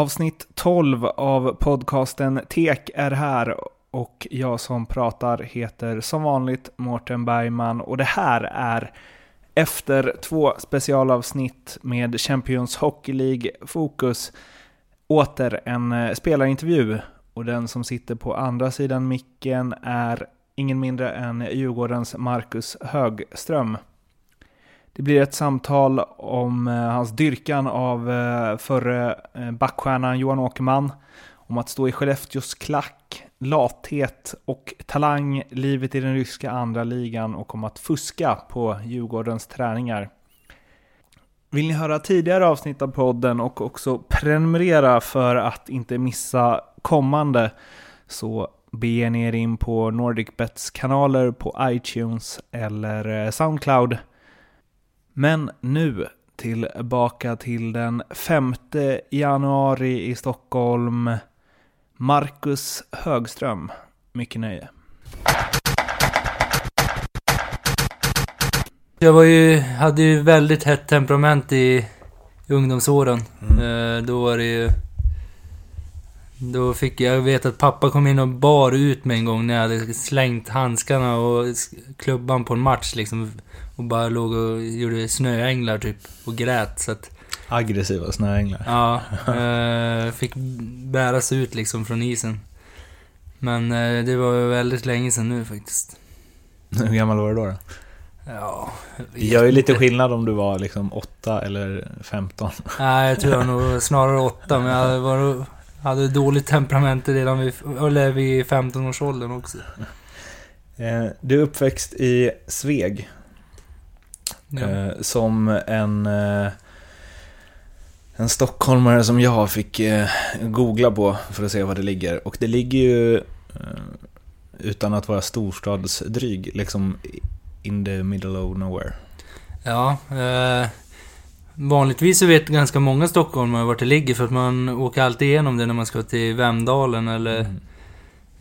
Avsnitt 12 av podcasten Tek är här och jag som pratar heter som vanligt Mårten Bergman och det här är efter två specialavsnitt med Champions Hockey League Fokus åter en eh, spelarintervju och den som sitter på andra sidan micken är ingen mindre än Djurgårdens Marcus Högström. Det blir ett samtal om eh, hans dyrkan av eh, förre eh, backstjärnan Johan Åkerman, om att stå i Skellefteås klack, lathet och talang, livet i den ryska andra ligan och om att fuska på Djurgårdens träningar. Vill ni höra tidigare avsnitt av podden och också prenumerera för att inte missa kommande så beger ni er in på NordicBets kanaler på iTunes eller eh, Soundcloud. Men nu tillbaka till den 5 januari i Stockholm. Marcus Högström. Mycket nöje. Jag var ju, hade ju väldigt hett temperament i, ungdomsåren. Mm. Eh, då var det ju... Då fick jag, jag vet att pappa kom in och bar ut mig en gång när jag hade slängt handskarna och klubban på en match liksom. Och bara låg och gjorde snöänglar typ. Och grät så att... Aggressiva snöänglar. Ja. Eh, fick bäras ut liksom från isen. Men eh, det var väldigt länge sedan nu faktiskt. Hur gammal var du då? då? Ja, Det gör ju lite skillnad om du var liksom 8 eller 15. Nej, jag tror jag nog snarare 8, men jag var, hade dåligt temperament redan vid, eller vid 15-årsåldern också. Eh, du är uppväxt i Sveg. Ja. Eh, som en, eh, en stockholmare som jag fick googla på för att se var det ligger. Och det ligger ju, utan att vara storstadsdryg, liksom in the middle of nowhere. Ja, eh, vanligtvis så vet ganska många stockholmare vart det ligger för att man åker alltid igenom det när man ska till Vemdalen eller mm.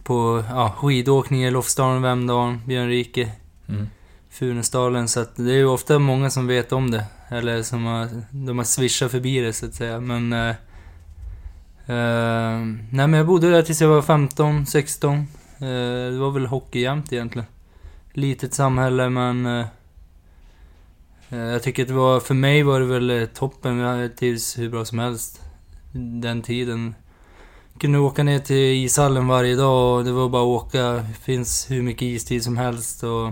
på ja, skidåkning i Lofsdalen, Vemdalen, Björnrike, mm. Funäsdalen. Så att det är ju ofta många som vet om det. Eller som har, de har swishat förbi det så att säga. Men... Eh, eh, nej men jag bodde där tills jag var 15, 16. Eh, det var väl hockey jämt egentligen litet samhälle men... Eh, eh jag tycker att det var, för mig var det väl eh, toppen. Jag trivs hur bra som helst. Den tiden. Jag kunde åka ner till ishallen varje dag och det var bara att åka. Det finns hur mycket istid som helst och...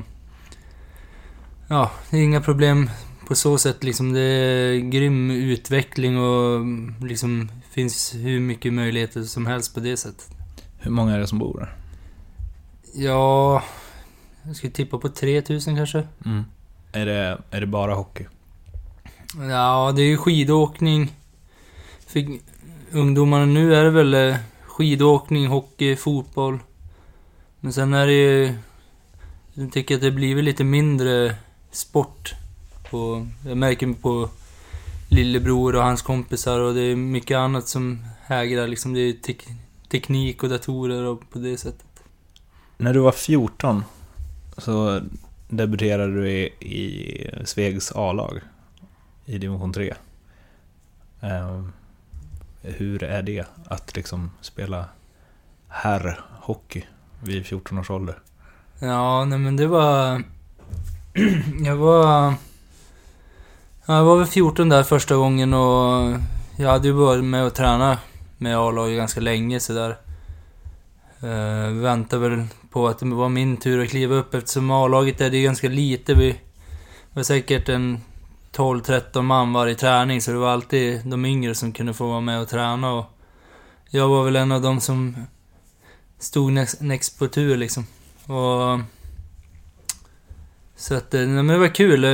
Ja, det är inga problem på så sätt liksom. Det är grym utveckling och liksom finns hur mycket möjligheter som helst på det sättet. Hur många är det som bor där? Ja, jag skulle tippa på 3000 kanske. Mm. Är, det, är det bara hockey? Ja, det är ju skidåkning. För ungdomarna nu är det väl eh, skidåkning, hockey, fotboll. Men sen är det ju... Jag tycker att det blir lite mindre sport. På, jag märker på lillebror och hans kompisar och det är mycket annat som hägrar liksom. Det är tek teknik och datorer och på det sättet. När du var 14, så debuterade du i, i Svegs A-lag i division 3. Uh, ehm, hur är det att liksom spela herrhockey vid 14 års ålder? Ja, nej men det var... jag var... Jag var väl 14 där första gången och jag hade ju börjat med att träna med A-laget ganska länge sådär. Uh, eh, väntade väl på att det var min tur att kliva upp eftersom A-laget är det ganska lite. Vi var säkert en 12-13 man varje träning så det var alltid de yngre som kunde få vara med och träna och jag var väl en av dem som stod next, näst på tur liksom. Och... Så att, eh, nej, men det var kul. Eh,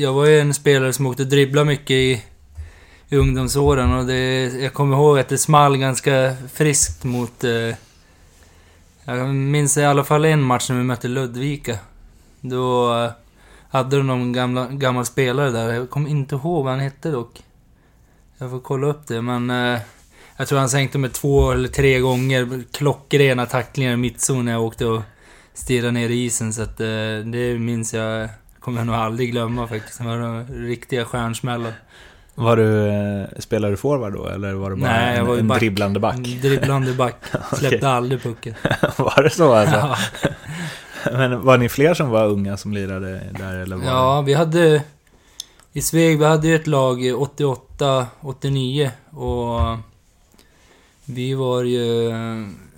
jag var ju en spelare som åkte dribbla mycket i, i ungdomsåren och det, jag kommer ihåg att det small ganska friskt mot eh, jag minns i alla fall en match när vi mötte Ludvika. Då eh, hade de någon gamla, gammal spelare där. Jag kommer inte ihåg vad han hette dock. Jag får kolla upp det, men... Eh, jag tror han sänkte mig två eller tre gånger. Klockrena tacklingar i mittzon när jag åkte och stirrade ner i isen. Så att, eh, det minns jag... kommer jag nog aldrig glömma faktiskt. Det var riktiga stjärnsmällar. Var du, eh, spelade du forward då, eller var du bara Nej, en, en back. dribblande back? Dribblande back. Släppte aldrig pucken. var det så alltså? Men var ni fler som var unga som lirade där, eller var ja, vi hade... I Sveg, vi hade ju ett lag 88, 89 och vi var ju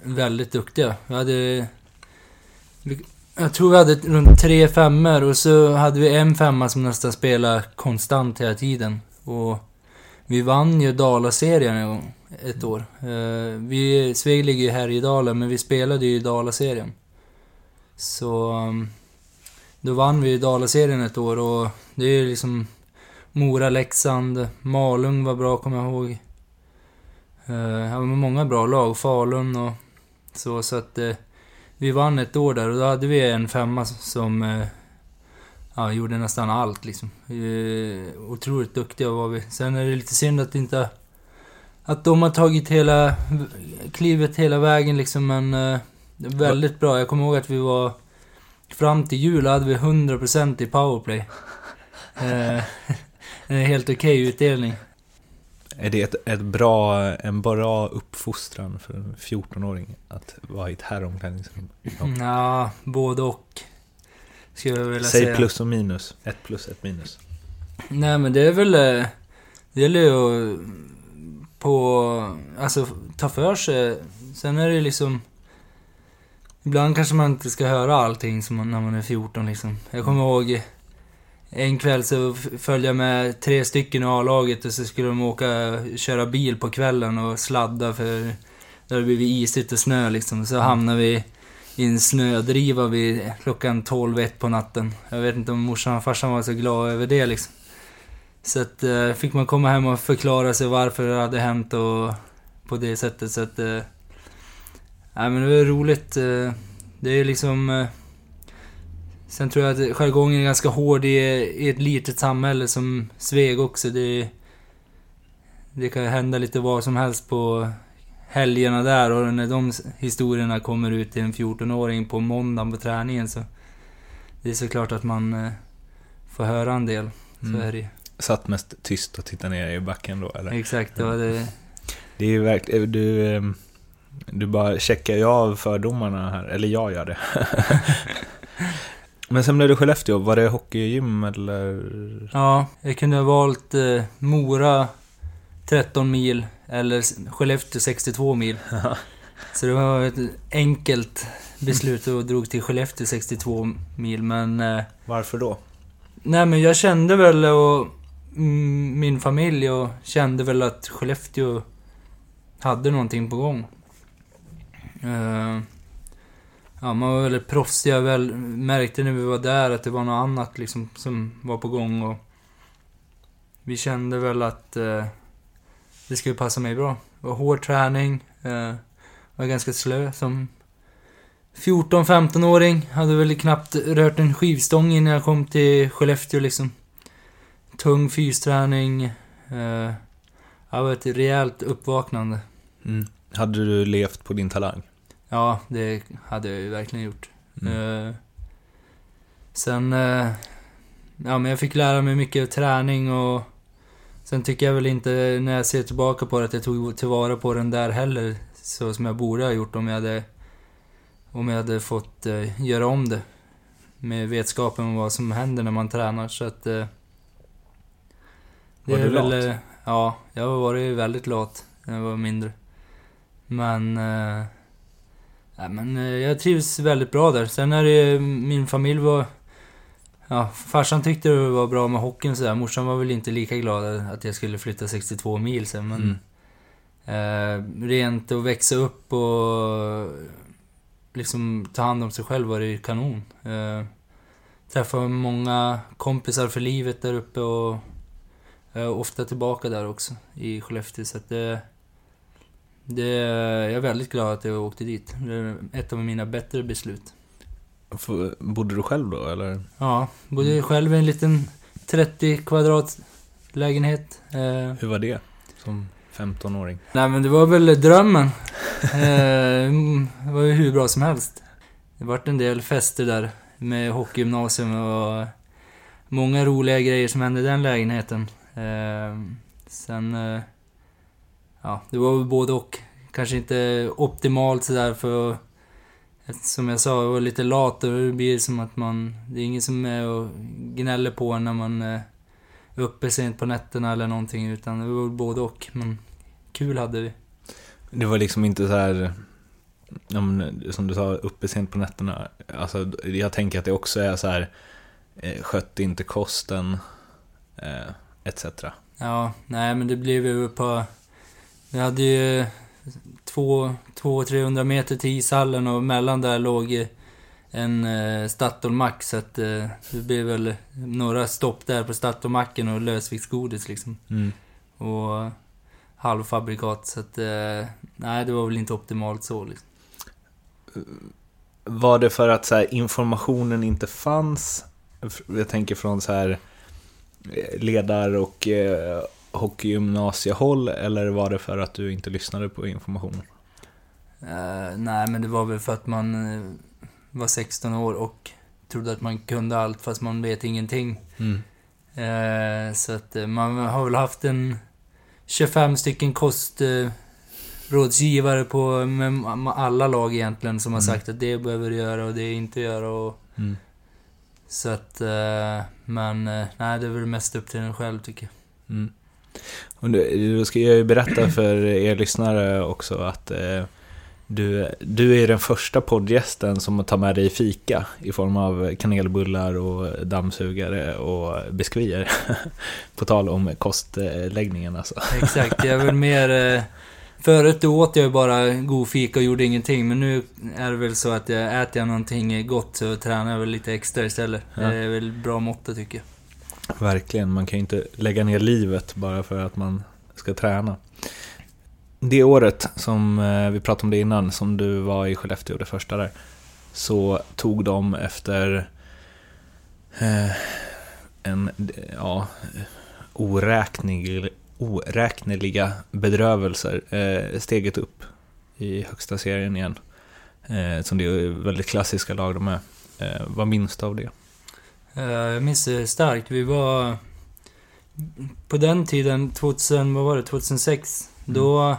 väldigt duktiga. Vi hade... Jag tror vi hade runt tre femmor och så hade vi en femma som nästan spelade konstant hela tiden. Och vi vann ju Dalaserien en gång, ett år. Eh, vi, Sveg ligger ju här i Dalen, men vi spelade ju i Dalaserien. Så... Ehm, då vann vi Dalaserien ett år och det är ju liksom Mora, Leksand, Malung var bra kommer jag ihåg. Eh, ja, men många bra lag, Falun och så, så att eh, vi vann ett år där och då hade vi en femma som eh, ja, gjorde nästan allt liksom. Otroligt duktiga var vi. Sen är det lite synd att inte att de har tagit hela klivet hela vägen liksom, men eh, väldigt bra. Jag kommer ihåg att vi var Fram till jul hade vi 100% i powerplay. Eh, en helt okej utdelning. Är det ett, ett bra, en bra uppfostran för en 14-åring att vara i ett herromklädningsrum? Ja. Både och. Skulle jag vilja Säg säga. plus och minus. Ett plus, ett minus. Nej men det är väl... eh, Det gäller ju att på... Alltså ta för sig. Sen är det liksom... Ibland kanske man inte ska höra allting som man, när man är 14 liksom. Jag kommer ihåg en kväll så följde jag med tre stycken i A-laget och så skulle de åka köra bil på kvällen och sladda för det hade blivit isigt och snö liksom. Så hamnade vi i en snödriva vid klockan 12 ett på natten. Jag vet inte om morsan och farsan var så glada över det liksom. Så att eh, fick man komma hem och förklara sig varför det hade hänt och på det sättet så att... Eh, nej men det var roligt. Eh, det är liksom... Eh, Eh, sen tror jag att jargongen är ganska hård i, i ett litet samhälle som Sveg också. Det, det kan hända lite vad som helst på helgerna där och när de historierna kommer ut till en 14-åring på måndagen på träningen så... Det är såklart att man eh, får höra en del. Så Mm. är det. Satt mest tyst och tittade ner i backen då, eller? Exakt, det var det. Det är ju verkligen, du, ehm, du bara checkar ju av fördomarna här, eller jag gör det. Men sen blev det Skellefteå, var det hockeygym eller? Ja, jag kunde ha valt eh, Mora 13 mil eller Skellefteå 62 mil. Så det var ett enkelt beslut och drog till Skellefteå 62 mil, men... Eh, Varför då? nej, men jag kände väl och mm, min familj och kände väl att Skellefteå hade någonting på gång. Eh, ja, man var väldigt proffsig. Jag väl märkte när vi var där att det var något annat liksom som var på gång och vi kände väl att eh, det skulle passa mig bra. Det var hård träning, eh, var ganska slö som 14-15-åring. Hade väl knappt rört en skivstång innan jag kom till Skellefteå liksom. Tung fysträning. Eh, det var ett rejält uppvaknande. Mm. Hade du levt på din talang? Ja, det hade jag ju verkligen gjort. Mm. Eh, sen... Eh, ja, men jag fick lära mig mycket träning och... Sen tycker jag väl inte, när jag ser tillbaka på det, att jag tog tillvara på den där heller. Så som jag borde ha gjort om jag hade... Om jag hade fått eh, göra om det. Med vetskapen om vad som händer när man tränar, så att... Eh, Var du lat? eh, ja, jag har varit väldigt lat när jag var mindre. Men... Eh, Nej, men eh, jag trivs väldigt bra där. Sen är det min familj var... Ja, farsan tyckte det var bra med hockeyn sådär. Morsan var väl inte lika glad att jag skulle flytta 62 mil sen, men... Mm. Eh, rent att växa upp och liksom ta hand om sig själv var det ju kanon. Eh, träffade många kompisar för livet där uppe och jag är ofta tillbaka där också i Skellefteå. Så att det, det, jag är väldigt glad att jag åkte dit. Det är ett av mina bättre beslut. F- Bodde du själv då, eller? Ja, bodde själv i en liten 30 kvadrat lägenhet. Eh, Hur var det? Som 15-åring? Nej men det var väl drömmen. eh, mm, det var ju hur bra som helst. Det vart en del fester där med hockeygymnasium och många roliga grejer som hände i den lägenheten. Eh, Sen... Eh, ja, det var väl både och. Kanske inte optimalt sådär för som jag sa, jag var lite lat och det blir som att man... Det är ingen som är och gnäller på när man är uppe sent på nätterna eller någonting. Utan det var både och. Men kul hade vi. Det var liksom inte så här... Som du sa, uppe sent på nätterna. Alltså, jag tänker att det också är så här... Eh, skötte inte kosten, eh, etc. Ja, nej men det blev ju på... Vi hade ju 200-300 meter till ishallen och mellan där låg en eh, Statoil Max. Så att eh, det blev väl några stopp där på Statoil-macken och lösviktsgodis liksom. Mm. Och halvfabrikat. Så att eh, nej, det var väl inte optimalt så liksom. Var det för att så här, informationen inte fanns? Jag tänker från så här eh, ledar och eh, hockeygymnasiehåll eller var det för att du inte lyssnade på informationen? Uh, nej, men det var väl för att man uh, var 16 år och trodde att man kunde allt fast man vet ingenting. Mm. Uh, så att man har väl haft en 25 stycken kostrådsgivare på med alla lag egentligen som har mm. sagt att det behöver du göra och det inte göra och... Mm. Så att, men nej, det är väl mest upp till en själv tycker jag. Mm. Och då ska jag ju berätta för er lyssnare också att eh, du, du är den första poddgästen som tar med dig fika i form av kanelbullar och dammsugare och biskvier. På tal om kostläggningen alltså. Exakt, jag är väl mer... Eh, förut då åt jag bara god fika och gjorde ingenting, men nu är det väl så att jag äter jag någonting gott så tränar jag väl lite extra istället. Ja. Det är väl bra mått tycker jag. Verkligen, man kan ju inte lägga ner livet bara för att man ska träna. Det året som eh, vi pratade om det innan, som du var i Skellefteå, det första där, så tog de efter eh, en, ja, oräknelig, oräkneliga bedrövelser eh, steget upp i högsta serien igen. Som det är väldigt klassiska lag de är. Vad minns du av det? Eh, jag minns det starkt. Vi var... På den tiden, 2000, vad var det, 2006. Mm. Då...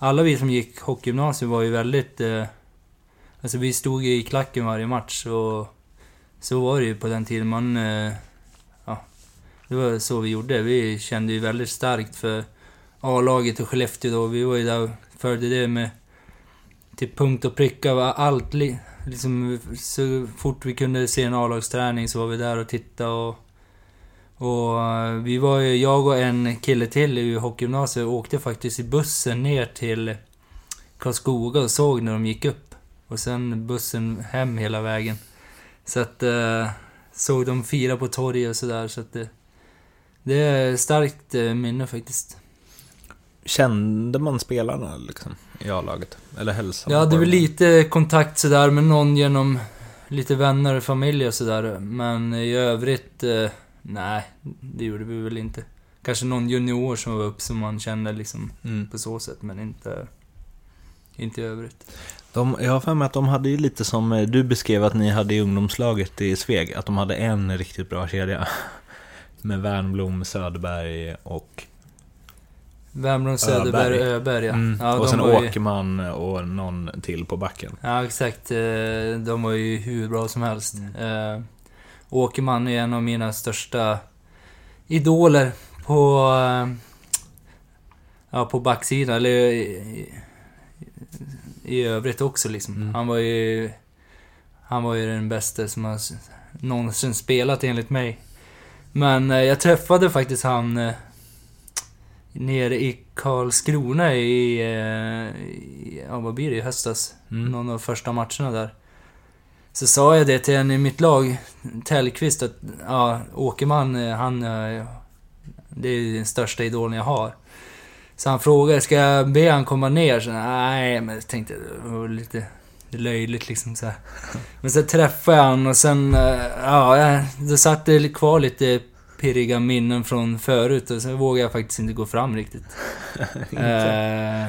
Alla vi som gick hockeygymnasium var ju väldigt... Eh, alltså vi stod i klacken varje match och... Så var det ju på den tiden. Man... Eh, ja. Det var så vi gjorde. Vi kände ju väldigt starkt för A-laget och Skellefteå då. Vi var ju där och följde det med... Till punkt och pricka. Allt, liksom, så fort vi kunde se en A-lagsträning så var vi där och tittade och... Och eh, vi var ju, jag och en kille till i hockeygymnasiet åkte faktiskt i bussen ner till Karlskoga och såg när de gick upp. Och sen bussen hem hela vägen. Så att... Eh, såg dem fira på torget och sådär, så att det... Det är starkt eh, minne faktiskt. Kände man spelarna liksom, i A-laget? Eller hälsade Ja, det var lite kontakt sådär med någon genom lite vänner och familj och sådär. Men i övrigt, eh, nej, det gjorde vi väl inte. Kanske någon junior som var upp som man kände liksom mm. på så sätt, men inte, inte i övrigt. De, jag har för mig att de hade ju lite som eh, du beskrev att ni hade i ungdomslaget i Sveg, att de hade en riktigt bra kedja. Med Wernbloom, Söderberg och Värmland, Söderberg, Öberg. Öberg ja. Mm. ja. och sen Åkerman och någon till på backen. Ja, exakt. Eh, de var ju hur bra som helst. Mm. Eh, Åkerman är en av mina största idoler på... Eh, ja, på backsidan. Eller i, i övrigt också liksom. Mm. Han var ju... Han var ju den bästa som har någonsin spelat enligt mig. Men jag träffade faktiskt han nere i Karlskrona i, eh, i, ja vad blir det, i höstas. Mm. Någon av första matcherna där. Så sa jag det till en i mitt lag, Tellqvist, att ja, Åkerman, eh, han... Eh, det är den största idolen jag har. Så han frågade, ska jag be han komma ner? Så, nej, men jag tänkte, det var lite löjligt liksom så här. Men så träffade jag han och sen, ja, då satt det kvar lite pirriga minnen från förut och så vågar jag faktiskt inte gå fram riktigt. eh,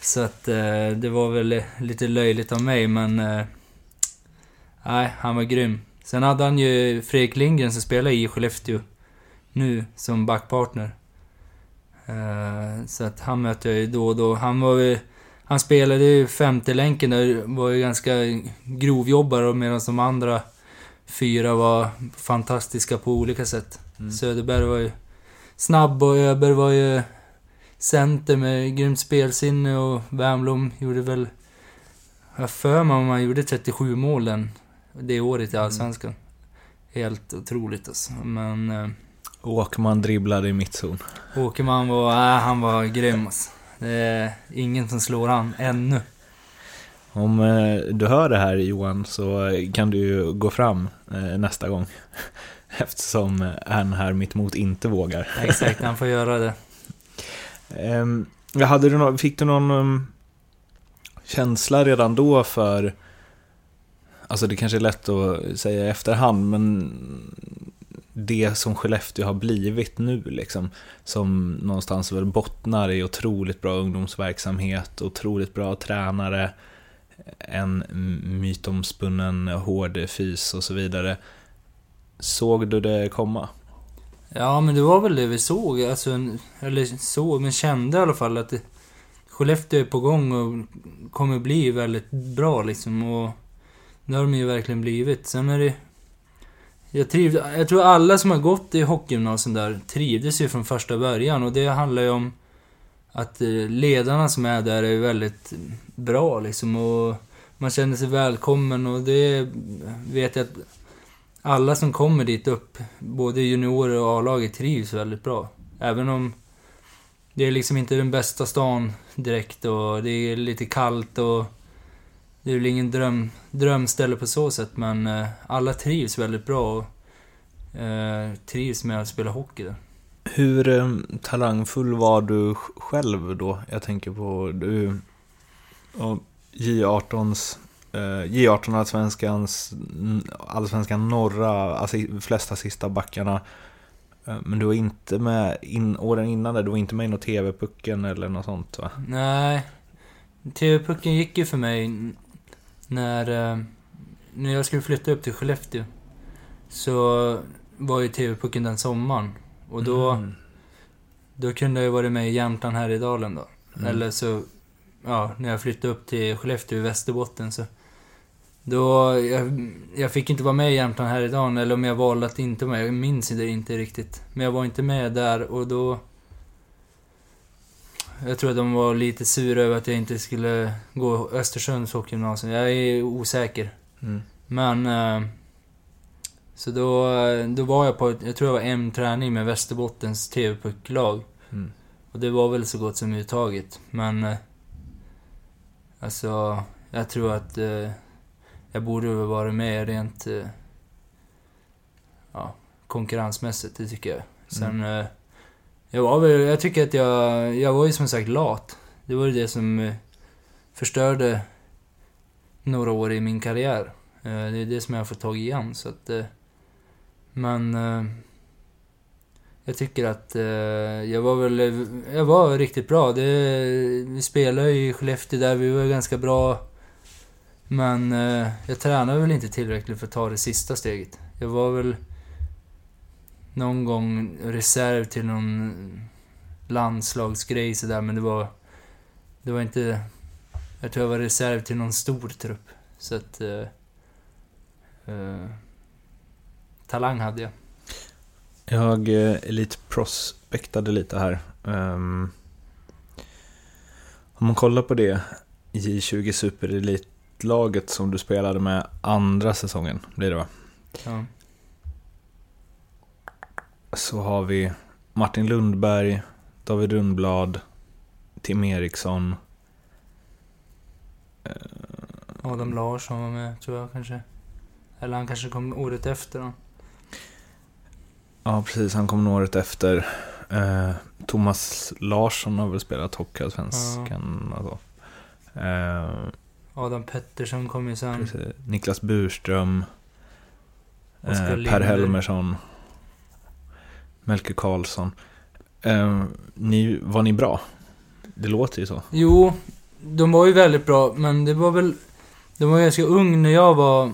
så att eh, det var väl lite löjligt av mig men... Eh, nej, han var grym. Sen hade han ju Fredrik Lindgren som spelar i Skellefteå nu som backpartner. Eh, så att han mötte jag ju då och då. Han var ju... Han spelade ju femte länken där, var ju ganska grovjobbare medan de andra fyra var fantastiska på olika sätt. Mm. Söderberg var ju snabb och Öberg var ju center med grymt spelsinne och Wernbloom gjorde väl... Jag för mig om han gjorde 37 mål den, det året i Allsvenskan. Helt otroligt alltså. Men eh, Åkerman dribblade i mittzon. Åkerman var, äh, han var grym alltså. Det är ingen som slår han, ännu. Om eh, du hör det här Johan så kan du gå fram nästa gång. Eftersom eh, han här mitt emot inte vågar. Exakt, han får göra det. Ehm, hade du nå- fick du någon um, känsla redan då för... Alltså det kanske är lätt att säga i efterhand, men det som Skellefteå har blivit nu liksom. Som någonstans väl bottnar i otroligt bra ungdomsverksamhet, otroligt bra tränare, en mytomspunnen hård fys och så vidare. Såg du det komma? Ja, men det var väl det vi såg. Alltså, en- eller såg, men kände i alla fall att det, Skellefteå är på gång och kommer bli väldigt bra liksom. Och det har de ju verkligen blivit. Sen är det... Jag, triv, jag tror alla som har gått i hockeygymnasium där trivdes ju från första början och det handlar ju om att eh, ledarna som är där är väldigt bra liksom och man känner sig välkommen och det vet jag att alla som kommer dit upp, både juniorer och A-laget, trivs väldigt bra. Även om det är liksom inte den bästa stan direkt och det är lite kallt och det är väl ingen dröm, drömställe på så sätt men eh, alla trivs väldigt bra och eh, trivs med att spela hockey där. Hur eh, talangfull var du själv då? Jag tänker på du, J18s, eh, J18 allsvenskans, allsvenskan norra, alltså flesta sista backarna. Eh, men du var inte med, in, åren innan där, du var inte med i något TV-pucken eller något sånt va? Nej. TV-pucken gick ju för mig när, när jag skulle flytta upp till Skellefteå. Så var ju TV-pucken den sommaren. Och då, Mm. då kunde jag ju varit med i Jämtland här i dalen då. Mm. Eller så, ja, när jag flyttade upp till Skellefteå i Västerbotten så... Då, jag, jag fick inte vara med i Jämtland här idag eller om jag valde att inte vara med. Jag minns det inte riktigt. Men jag var inte med där och då... Jag tror att de var lite sura över att jag inte skulle gå Östersunds hockeygymnasium. Jag är osäker. Mm. Men... Eh, så då, då var jag på, jag tror jag var en träning med Västerbottens TV-pucklag. Mm. Och det var väl så gott som uttaget. Men... Eh, alltså, jag tror att eh, jag borde väl vara med rent... Eh, ja, konkurrensmässigt, det tycker jag. Sen... Eh, jag var väl, jag tycker att jag, jag var ju som sagt lat. Det var ju det som eh, förstörde några år i min karriär. Eh, det är det som jag har fått tag i igen, så att... Men... Eh, jag tycker att eh, jag var väl... Jag var riktigt bra. Det, vi spelade ju i Skellefteå där, vi var ganska bra. Men eh, jag tränade väl inte tillräckligt för att ta det sista steget. Jag var väl någon gång reserv till någon landslagsgrej sådär, men det var... Det var inte... Jag tror jag var reserv till någon stor trupp. Så att... Eh, eh, talang hade jag. Jag eh, Elite prospektade lite här. Ehm, om man kollar på det J20 Super Elite-laget som du spelade med andra säsongen, blir det va? Ja. Så har vi Martin Lundberg, David Rundblad, Tim Eriksson. Adam Larsson var med, tror jag kanske. Eller han kanske kom året efter då. Ja, precis. Han kom året efter. Eh, Thomas Larsson har väl spelat Hockeyallsvenskan och så. Eh, Adam Pettersson kom ju sen. precis. Niklas Burström. Eh, per. Helmersson. Melker Karlsson. Eh, ni, var ni bra? Det låter ju så. Jo, de var ju väldigt bra, men det var väl... De var ganska ung när jag var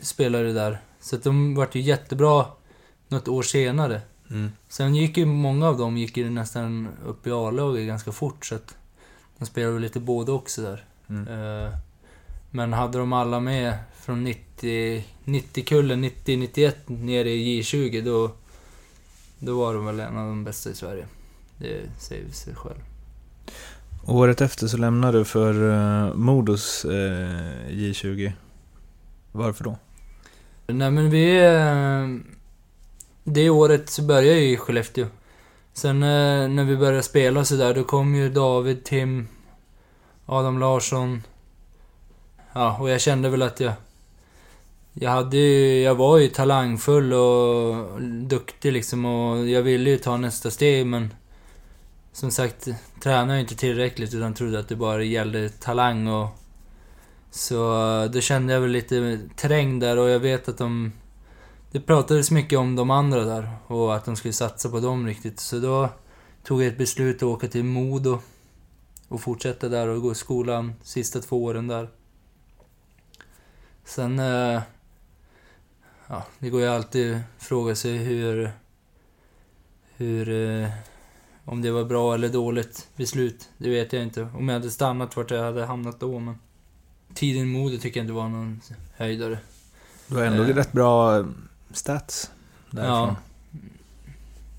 spelare där. Så de vart ju jättebra något år senare. Mm. Sen gick ju många av dem gick ju nästan upp i A-laget ganska fort så att de spelade väl lite både också där. Mm. Eh, Men hade de alla med från 90, 90-kullen, 90-91 ner i J20 då, då var de väl en av de bästa i Sverige. Det säger sig själv. Året efter så lämnade du för uh, Modos eh, J20. Varför då? Nej men vi... eh, det året så började jag i Skellefteå. Sen eh, när vi började spela så där, då kom ju David, Tim, Adam Larsson. Ja, och jag kände väl att jag... Jag hade ju, jag var ju talangfull och duktig liksom och jag ville ju ta nästa steg men... Som sagt, tränade jag inte tillräckligt utan trodde att det bara gällde talang och... Så eh, då kände jag väl lite trängd där och jag vet att de... Det pratades mycket om de andra där och att de skulle satsa på dem riktigt. Så då tog jag ett beslut att åka till Modo och fortsätta där och gå i skolan sista två åren där. Sen... eh, Ja, det går ju alltid att fråga sig hur... Hur... eh, Om det var bra eller dåligt beslut, det vet jag inte. Om jag hade stannat vart jag hade hamnat då, men... Tiden i Modo tycker jag inte var någon höjdare. Du har ändå Eh. rätt bra stats därifrån. Ja.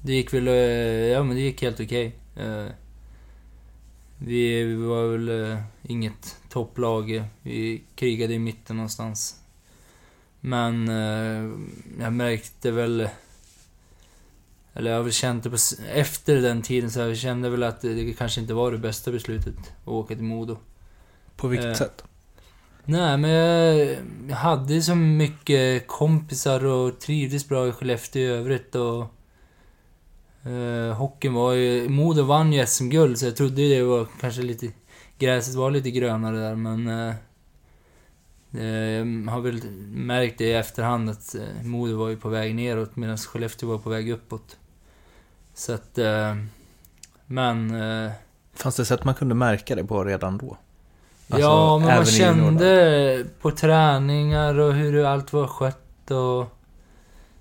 Det gick väl... eh, Ja, men det gick helt okej. Eh, Vi var väl eh, inget topplag. Vi krigade i mitten någonstans. Men jag märkte väl... Eller jag det på... Efter den tiden så jag kände väl att det det kanske inte var det bästa beslutet att åka till Modo. På vilket Eh. sätt? Nej, men jag, hade så mycket kompisar och trivdes bra i Skellefteå i övrigt och... eh, hockeyn var ju... Modo vann ju SM-guld så jag trodde ju det var kanske lite... Gräset var lite grönare där men... Eh, eh, jag har väl märkt det i efterhand att eh, Modo var ju på väg neråt medan Skellefteå var på väg uppåt. Så att... eh, men... eh, Fanns det sätt man kunde märka det på redan då? Alltså, ja, men man kände på träningar och hur allt var skött och...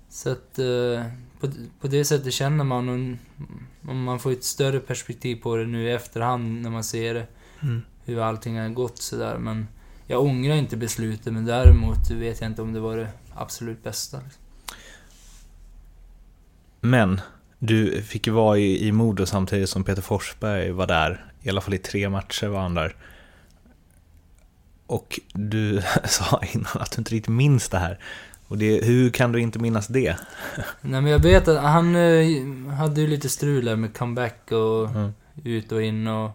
Så att... eh, på, på det sättet känner man och, om man får ett större perspektiv på det nu i efterhand när man ser det. Mm. Hur allting har gått sådär. Men jag ångrar inte beslutet men däremot vet jag inte om det var det absolut bästa. liksom. Men, du fick ju vara i, i Modo samtidigt som Peter Forsberg var där. I alla fall i tre matcher var han där. Och du sa innan att du inte riktigt minns det här. Och det, hur kan du inte minnas det? Nej men jag vet att han eh, hade ju lite strul där med comeback och Mm. ut och in och...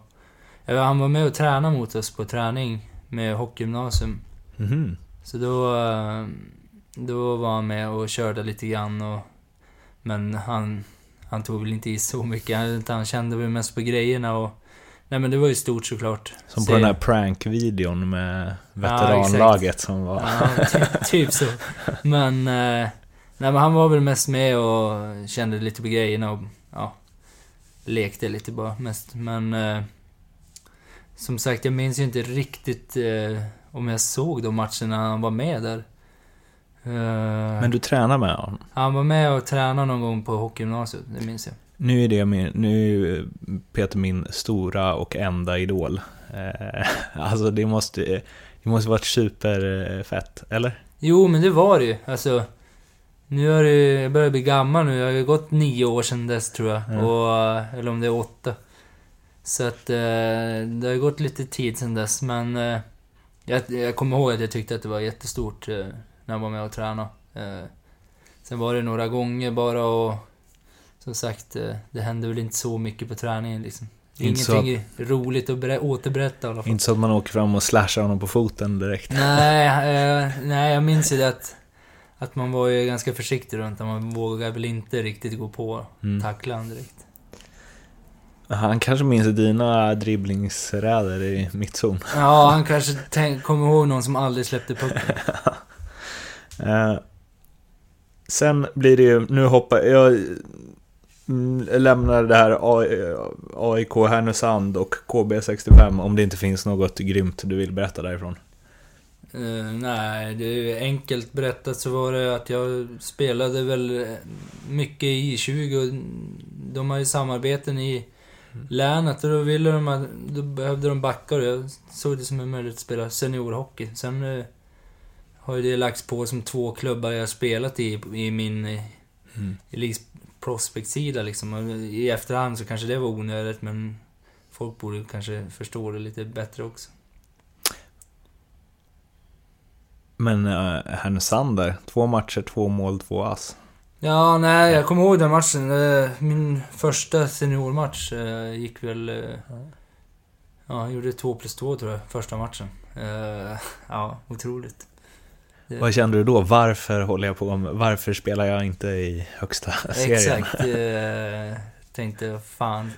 Ja, han var med och tränade mot oss på träning med hockeygymnasium. Mhm. Så då... eh, Då var han med och körde lite grann och... Men han... Han tog väl inte i så mycket, han kände väl mest på grejerna och... Nej men det var ju stort såklart. Som Se- på den här prank-videon med Ja, veteranlaget som var... Ja, ty, typ så. Men... Eh, nej men han var väl mest med och kände lite på grejerna och... Ja. Lekte lite bara mest. Men... Eh, som sagt, jag minns ju inte riktigt eh, om jag såg de matcherna han var med där. Men du tränar med honom? Han var med och tränade någon gång på hockeygymnasiet, det minns jag. Nu är det min, nu är Peter min stora och enda idol. Eh, alltså det måste, det måste varit superfett, eller? Jo, men det var det ju. Alltså... Nu är det jag börjar bli gammal nu. Det har ju gått nio år sedan dess tror jag. Ja. Och, eller om det är åtta. Så att eh, det har ju gått lite tid sedan dess. Men eh, jag, jag kommer ihåg att jag tyckte att det var jättestort eh, när jag var med och tränade. Eh, sen var det några gånger bara och... Som sagt, eh, det hände väl inte så mycket på träningen liksom. Ingenting roligt att berä- återberätta i alla fall. Inte så att man åker fram och slashar honom på foten direkt. Nej, eh, nej, jag minns ju det att, att man var ju ganska försiktig runt. Man vågade väl inte riktigt gå på Mm. tackla honom direkt. Han kanske minns dina dribblingsräder i mittzon. Ja, han kanske tänk, kommer ihåg någon som aldrig släppte pucken. Eh, sen blir det ju, nu hoppar jag lämnar det här AIK Härnösand och KB65 om det inte finns något grymt du vill berätta därifrån. Eh, nej, det är enkelt berättat så var det att jag spelade väl mycket i I20 och de har ju samarbeten i länet och då ville de att, då behövde de backar och jag såg det som en möjlighet att spela seniorhockey. Sen eh, har ju det lagts på som två klubbar jag har spelat i, i min eh, Mm. Elise Prospect-sida liksom. I efterhand så kanske det var onödigt men folk borde kanske förstå det lite bättre också. Men uh, Härnösand där, två matcher, två mål, två ass. Ja, nej, jag kommer ihåg den matchen. Min första seniormatch eh, gick väl... eh, Ja, jag gjorde två plus två tror jag, första matchen. Ja, otroligt. Vad kände du då? Varför håller jag på med, varför spelar jag inte i högsta serien? Exakt. Eh, tänkte, fan,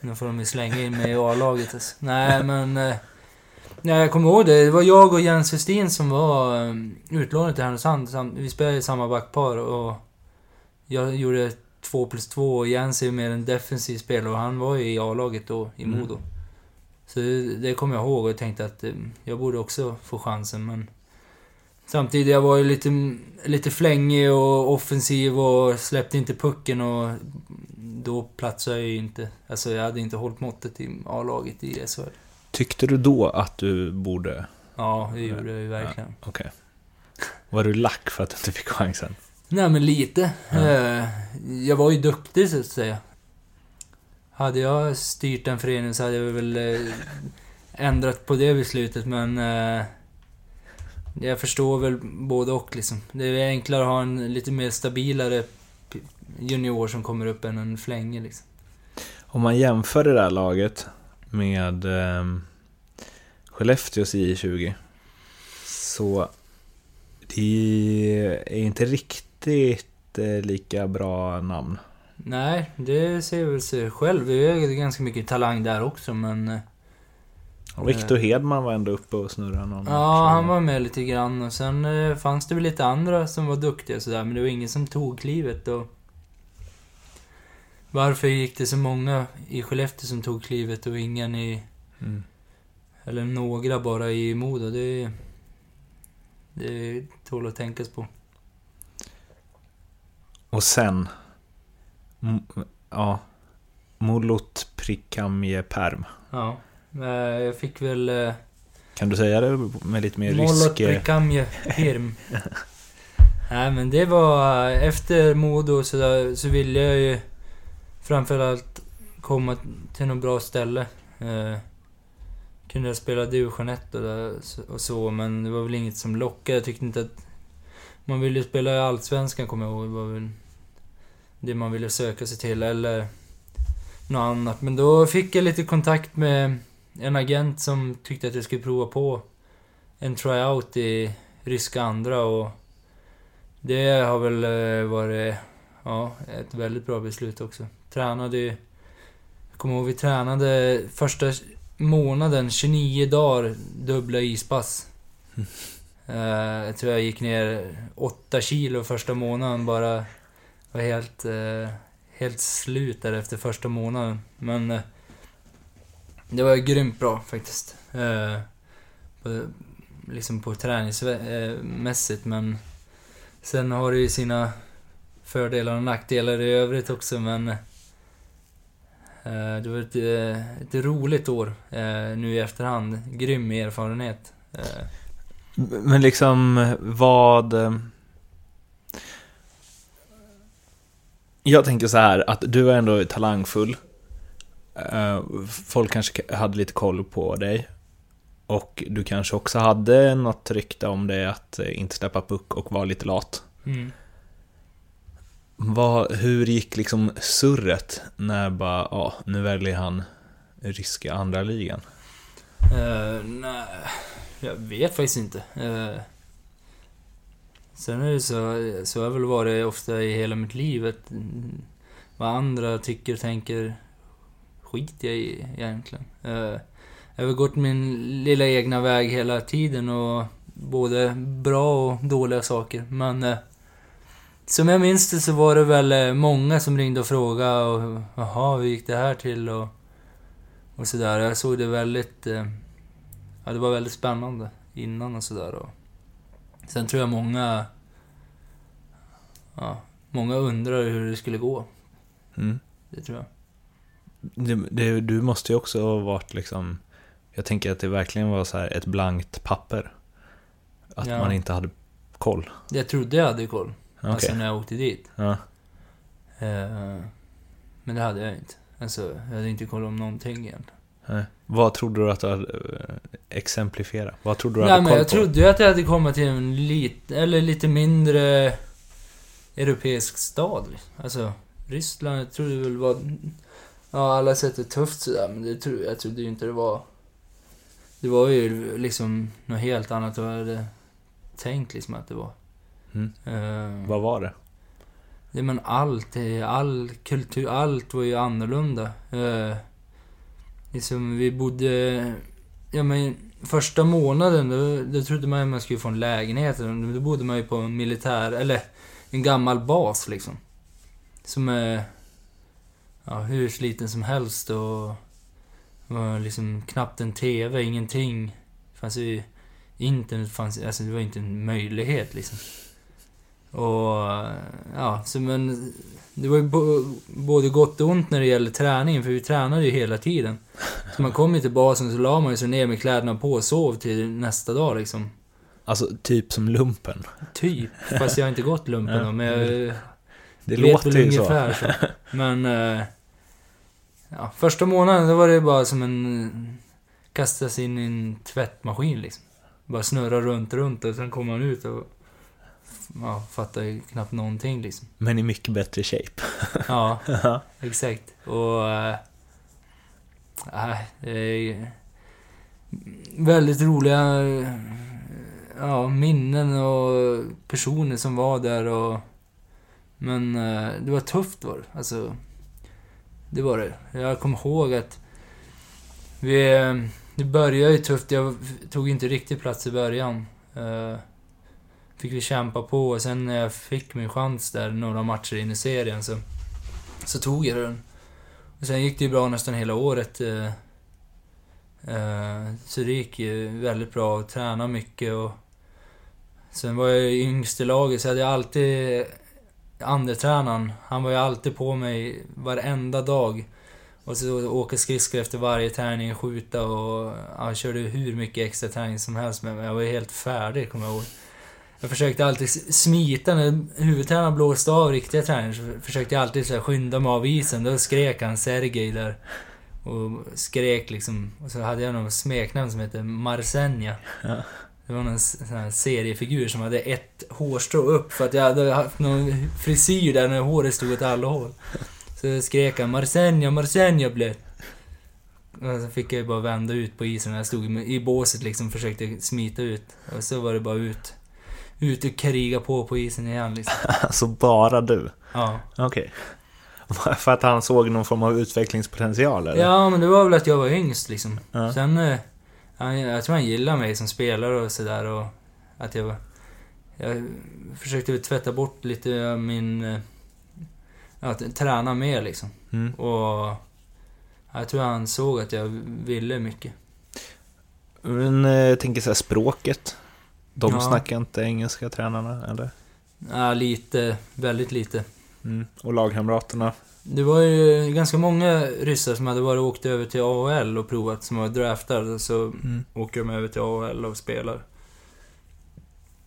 nu får de ju slänga in mig i A-laget. Alltså. Nej, men... Eh, nej, jag kommer ihåg det. Det var jag och Jens Westin som var eh, utlånade till Härnösand. Vi spelade i samma backpar och jag gjorde två plus två och Jens är ju mer en defensiv spelare och han var ju i A-laget då, i Mm. Modo. Så det, det kommer jag ihåg och tänkte att eh, jag borde också få chansen, men... Samtidigt, jag var ju lite, lite flängig och offensiv och släppte inte pucken och då platsade jag ju inte. Alltså jag hade inte hållit måttet i A-laget i SHL. Tyckte du då att du borde... Ja, det gjorde jag ju verkligen. Okej. Var du lack för att du inte fick chansen? Nej, men lite. Ja. Eh, Jag var ju duktig, så att säga. Hade jag styrt den föreningen så hade jag väl eh, ändrat på det beslutet, men... eh, Jag förstår väl både och liksom. Det är enklare att ha en lite mer stabilare junior som kommer upp än en flänge liksom. Om man jämför det där laget med um, Skellefteås I20 så det är inte riktigt eh, lika bra namn. Nej, det ser väl sig själv. Det är ju ganska mycket talang där också, men... eh, Victor Hedman var ändå uppe och snurrade någon. Ja, han var med lite grann och sen eh, fanns det väl lite andra som var duktiga och sådär, men det var ingen som tog klivet och... Varför gick det så många i Skellefteå som tog klivet och ingen i... Mm. Eller några bara i Modo? Det... Det tål att tänkas på. Och sen... M- ja. Molot Prikamje Perm. Ja. Eh, Jag fick väl... eh, Kan du säga det med lite mer Molot rysk... eh, Prikamje Pirm. Nej men det var... eh, Efter Modo så, där, så ville jag ju framförallt komma till något bra ställe. Eh, kunde jag spela division 1 och, där, och så, men det var väl inget som lockade. Jag tyckte inte att... Man ville ju spela i Allsvenskan kommer jag ihåg. Det var väl det man ville söka sig till, eller något annat. Men då fick jag lite kontakt med en agent som tyckte att jag skulle prova på en tryout i ryska andra och det har väl eh, varit ja, ett väldigt bra beslut också. Tränade ju... Jag kommer ihåg vi tränade första månaden, 29 dagar, dubbla ispass. Eh, jag tror jag gick ner 8 kilo första månaden bara. Var helt, eh, helt slut där efter första månaden. Men det var grymt bra faktiskt. Eh, på, liksom på träningsmässigt eh, men sen har det ju sina fördelar och nackdelar i övrigt också men eh, det var ett, eh, ett roligt år eh, nu i efterhand. Grym erfarenhet. Eh, Men liksom vad... Eh, jag tänker så här att du är ändå talangfull. Eh, Folk kanske hade lite koll på dig. Och du kanske också hade något rykte om dig att eh, inte släppa puck och vara lite lat. mm. Vad, hur gick liksom surret när bara, ja, nu väljer han ryska andra ligan? Eh, nej, jag vet faktiskt inte. Eh, sen är det så, så har det väl varit ofta i hela mitt liv att mm, vad andra tycker och tänker skiter jag i egentligen. Eh, jag har gått min lilla egna väg hela tiden och både bra och dåliga saker. Men eh, som jag minns det så var det väl eh, många som ringde och frågade och jaha, hur gick det här till och, och sådär. Jag såg det väldigt... Eh, Ja, det var väldigt spännande. innan och sådär. Sen tror jag många... Ja, många undrar hur det skulle gå. Mm. Det tror jag. Det, det, du måste ju också ha varit liksom... Jag tänker att det verkligen var så här ett blankt papper. Att Ja. man inte hade koll. Jag trodde jag hade koll. Okej. Alltså när jag åkte dit. Ja. Eh, men det hade jag inte. Alltså, jag hade inte koll om någonting egentligen. Nej. Vad trodde du att du hade... eh, Exemplifiera. Vad trodde du Nej hade men koll jag på? trodde ju att jag hade kommit till en lit, eller lite mindre europeisk stad. Alltså, Ryssland, jag trodde väl var... Ja, alla sätt är tufft sådär, men det tro, jag trodde ju inte det var... Det var ju liksom något helt annat än vad jag hade tänkt liksom att det var. Mm. Eh, Vad var det? Ja men allt, all kultur, allt var ju annorlunda. Eh, liksom vi bodde, ja men första månaden då, då trodde man att man skulle få en lägenhet. Då bodde man ju på en militär, eller en gammal bas liksom. Som är, ja hur sliten som helst och var liksom knappt en TV, ingenting. fanns ju, internet fanns, alltså det var inte en möjlighet liksom. Och ja, så men det var ju både gott och ont när det gäller träningen, för vi tränade ju hela tiden. Så man kom ju till basen så la man ju sig ner med kläderna på och sov till nästa dag liksom. Alltså typ som lumpen. Typ. Fast jag har inte gått lumpen då, men jag Det vet låter väl ju så. ungefär så. Men... ja, första månaden då var det bara som en... Kastas in i en tvättmaskin liksom. Bara snurra runt, runt och sen kommer man ut och... Ja, fattar ju knappt någonting liksom. Men i mycket bättre shape. Ja, exakt. Och... eh, Nej, det är väldigt roliga eh, ja, minnen och personer som var där och... Men eh, det var tufft var det. Alltså... Det var det. Jag kommer ihåg att vi... Eh, det började ju tufft. Jag tog inte riktigt plats i början. Eh, fick vi kämpa på och sen när jag fick min chans där några matcher in i serien så... Så tog jag den. Och sen gick det ju bra nästan hela året. Eh, så det gick ju väldigt bra att träna mycket och... Sen var jag yngst i laget så hade jag alltid... Andretränaren, han var ju alltid på mig varenda dag. Och så åka skridskor efter varje träning, skjuta och... Han körde hur mycket extra träning som helst med mig. Jag var ju helt färdig, kommer jag ihåg. Jag försökte alltid smita när huvudtränaren blåste av riktiga träningar så försökte jag alltid så här skynda mig av isen. Då skrek han Sergej där. Och skrek liksom. Och så hade jag någon smeknamn som hette Marsenja. Ja. Det var någon sån här seriefigur som hade ett hårstrå upp för att jag hade haft någon frisyr där när håret stod åt alla håll. Så skrek han Marsenja, Marsenja blev. Och så fick jag bara vända ut på isen. Jag stod i båset liksom och försökte smita ut. Och så var det bara ut. Ut och kriga på på isen igen liksom. Alltså bara du? Ja. Okej. För att han såg någon form av utvecklingspotential eller? Ja, men det var väl att jag var yngst liksom. Ja. Sen... eh, Han, jag tror han gillade mig som spelare och sådär och... Att jag. Jag försökte tvätta bort lite av min... eh, att träna mer liksom. Mm. Och... Jag tror han såg att jag ville mycket. Men eh, jag tänker så här, språket. De Ja. snackar inte engelska, tränarna, eller? Ja, lite. Väldigt lite. Mm. Och lagkamraterna? Det var ju ganska många ryssar som hade varit och åkt över till AHL och provat, som var draftade. Så Mm. åker de över till AHL och spelar.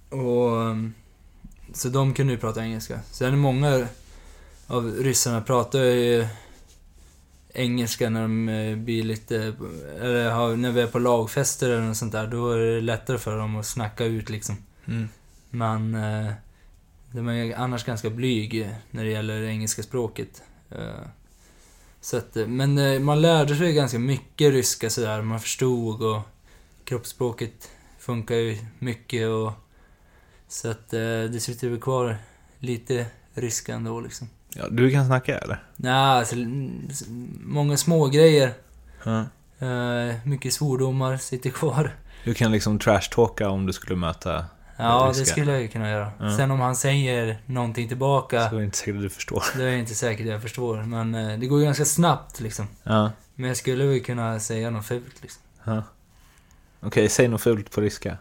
Och... um, Så de kunde ju prata engelska. Sen många av ryssarna pratar ju engelska när de eh, blir lite... Eller när vi är på lagfester eller något sånt där. Då är det lättare för dem att snacka ut liksom. Mm. Men... eh, De är annars ganska blyg när det gäller engelska språket. Eh, Så att, eh, men eh, man lärde sig ganska mycket ryska sådär. Man förstod och kroppsspråket funkar ju mycket och... Så att det sitter väl kvar lite ryska ändå liksom. Ja, du kan snacka eller? Nej, alltså, mm, många små grejer. Eh, mycket svordomar sitter kvar. Du kan liksom trashtalka om du skulle möta... Ja, det skulle jag ju kunna göra. Ja. Sen om han säger någonting tillbaka, Så är det inte säkert att du förstår. det är jag inte säkert jag förstår. Men eh, det går ju ganska snabbt liksom. Ja. Men jag skulle väl kunna säga något fult liksom. ja. Okej, säg något fult på ryska.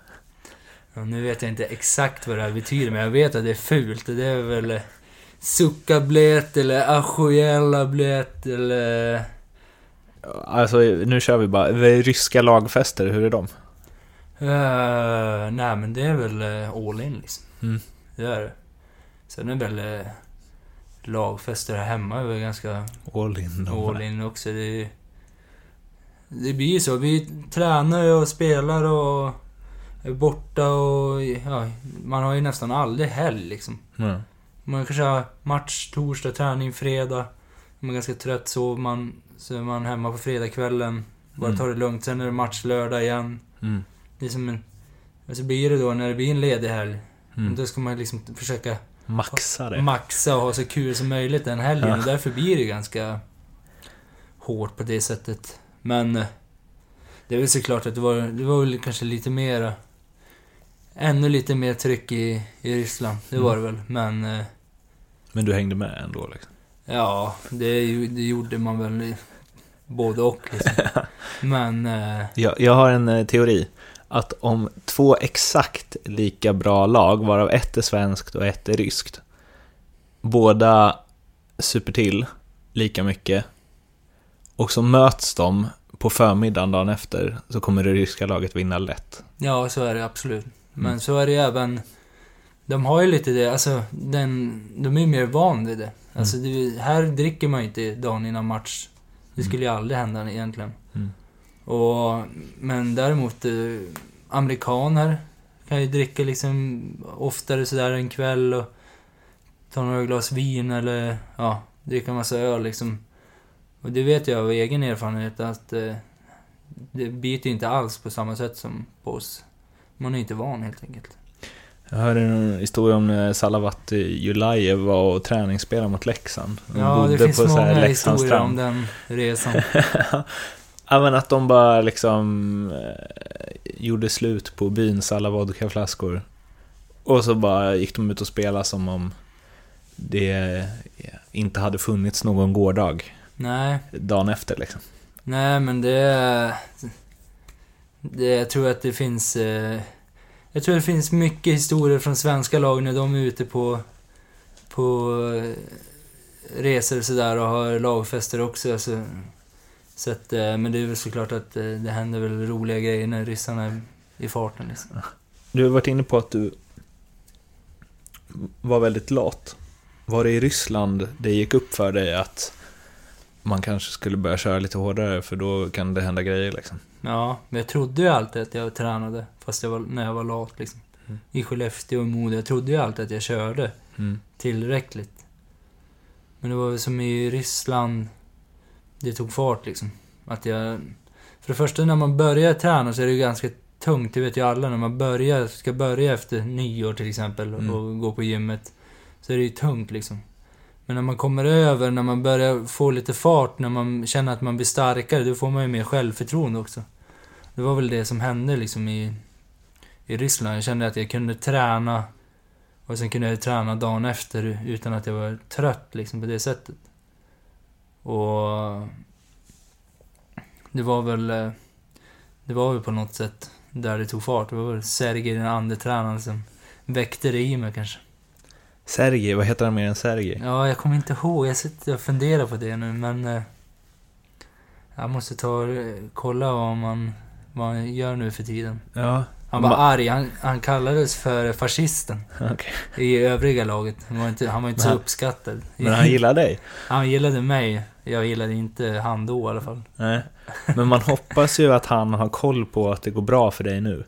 Ja, nu vet jag inte exakt vad det här betyder, men jag vet att det är fult. Det är väl eh, Suckablät eller Ajoella-blät eller... Alltså, nu kör vi bara. Ryska lagfester, hur är de? Uh, nej, men det är väl uh, all in liksom. Mm. Det är det. Sen är väl uh, lagfester här hemma är väl ganska All in. all in också. Det, det blir ju så. Vi tränar och spelar och är borta och... Ja, man har ju nästan aldrig helg liksom. Mm. Man kanske har match torsdag, träning fredag. Man är ganska trött, sover man. Så är man hemma på fredagskvällen. Bara Mm. tar det lugnt. Sen är det match lördag igen. Mm. Det är som en... Och så blir det då när det blir en ledig helg. Mm. Då ska man liksom försöka Maxa det. maxa och ha så kul som möjligt den helgen. Ja. Och därför blir det ganska hårt på det sättet. Men eh, det är väl såklart att det var, det var väl kanske lite mer Ännu lite mer tryck i, i Ryssland. Det var det väl. Men eh, Men du hängde med ändå liksom? ja, det, det gjorde man väl både och liksom. Men eh, Jag, jag har en teori. Att om två exakt lika bra lag, varav ett är svenskt och ett är ryskt, båda super till lika mycket, och så möts de på förmiddagen dagen efter, så kommer det ryska laget vinna lätt. ja, så är det absolut. Men Mm. så är det ju även... De har ju lite det, alltså den, de är ju mer van vid det. Alltså det, här dricker man ju inte dagen innan match. Det skulle ju aldrig hända egentligen. Och, men däremot, eh, amerikaner kan ju dricka liksom oftare sådär en kväll och ta några glas vin eller ja, dricka massa öl liksom. Och det vet jag av egen erfarenhet att eh, det biter inte alls på samma sätt som på oss. Man är inte van helt enkelt. Jag hörde en historia om när Salavat Julajev var och träningsspelade mot Leksand. De Ja, det finns många historier om den resan. ja, men att de bara liksom eh, gjorde slut på byns alla vodkaflaskor. Och så bara gick de ut och spelade som om det inte hade funnits någon gårdag Nej, dagen efter liksom. nej men det... det jag tror att det finns... Eh, jag tror det finns mycket historier från svenska lag när de är ute på... På eh, resor och sådär och har lagfester också. Alltså, så att, eh, men det är väl såklart att eh, det händer väl roliga grejer när ryssarna är i farten liksom. Du har varit inne på att du var väldigt lat. Var det i Ryssland det gick upp för dig att man kanske skulle börja köra lite hårdare för då kan det hända grejer liksom? Ja, men jag trodde ju alltid att jag tränade. Fast jag var, när jag var lat liksom. Mm. I Skellefteå och Modo. Jag trodde ju alltid att jag körde Mm. tillräckligt. Men det var väl som i Ryssland. Det tog fart liksom. Att jag... För det första när man börjar träna så är det ju ganska tungt. Det vet ju alla. När man börjar, ska börja efter nyår till exempel och Mm. gå på gymmet. Så är det ju tungt liksom. Men när man kommer över, när man börjar få lite fart, när man känner att man blir starkare, då får man ju mer självförtroende också. Det var väl det som hände liksom i, i Ryssland. Jag kände att jag kunde träna och sen kunde jag träna dagen efter utan att jag var trött liksom på det sättet. Och... Det var väl... eh, Det var väl på något sätt där det tog fart. Det var väl Sergej, den andra tränaren, som väckte det i mig kanske. Sergej, vad heter han mer än Sergej? Ja, jag kommer inte ihåg. Jag sitter och funderar på det nu, men... eh, Jag måste ta eh, kolla vad man, vad man gör nu för tiden. Ja, Han var Ma- arg. Han, han kallades för fascisten okej. i övriga laget. Han var inte, han var inte Men så han- uppskattad. Men han gillar dig? Han gillade mig. Jag gillade inte han då i alla fall. Nej. Men man hoppas ju att han har koll på att det går bra för dig nu.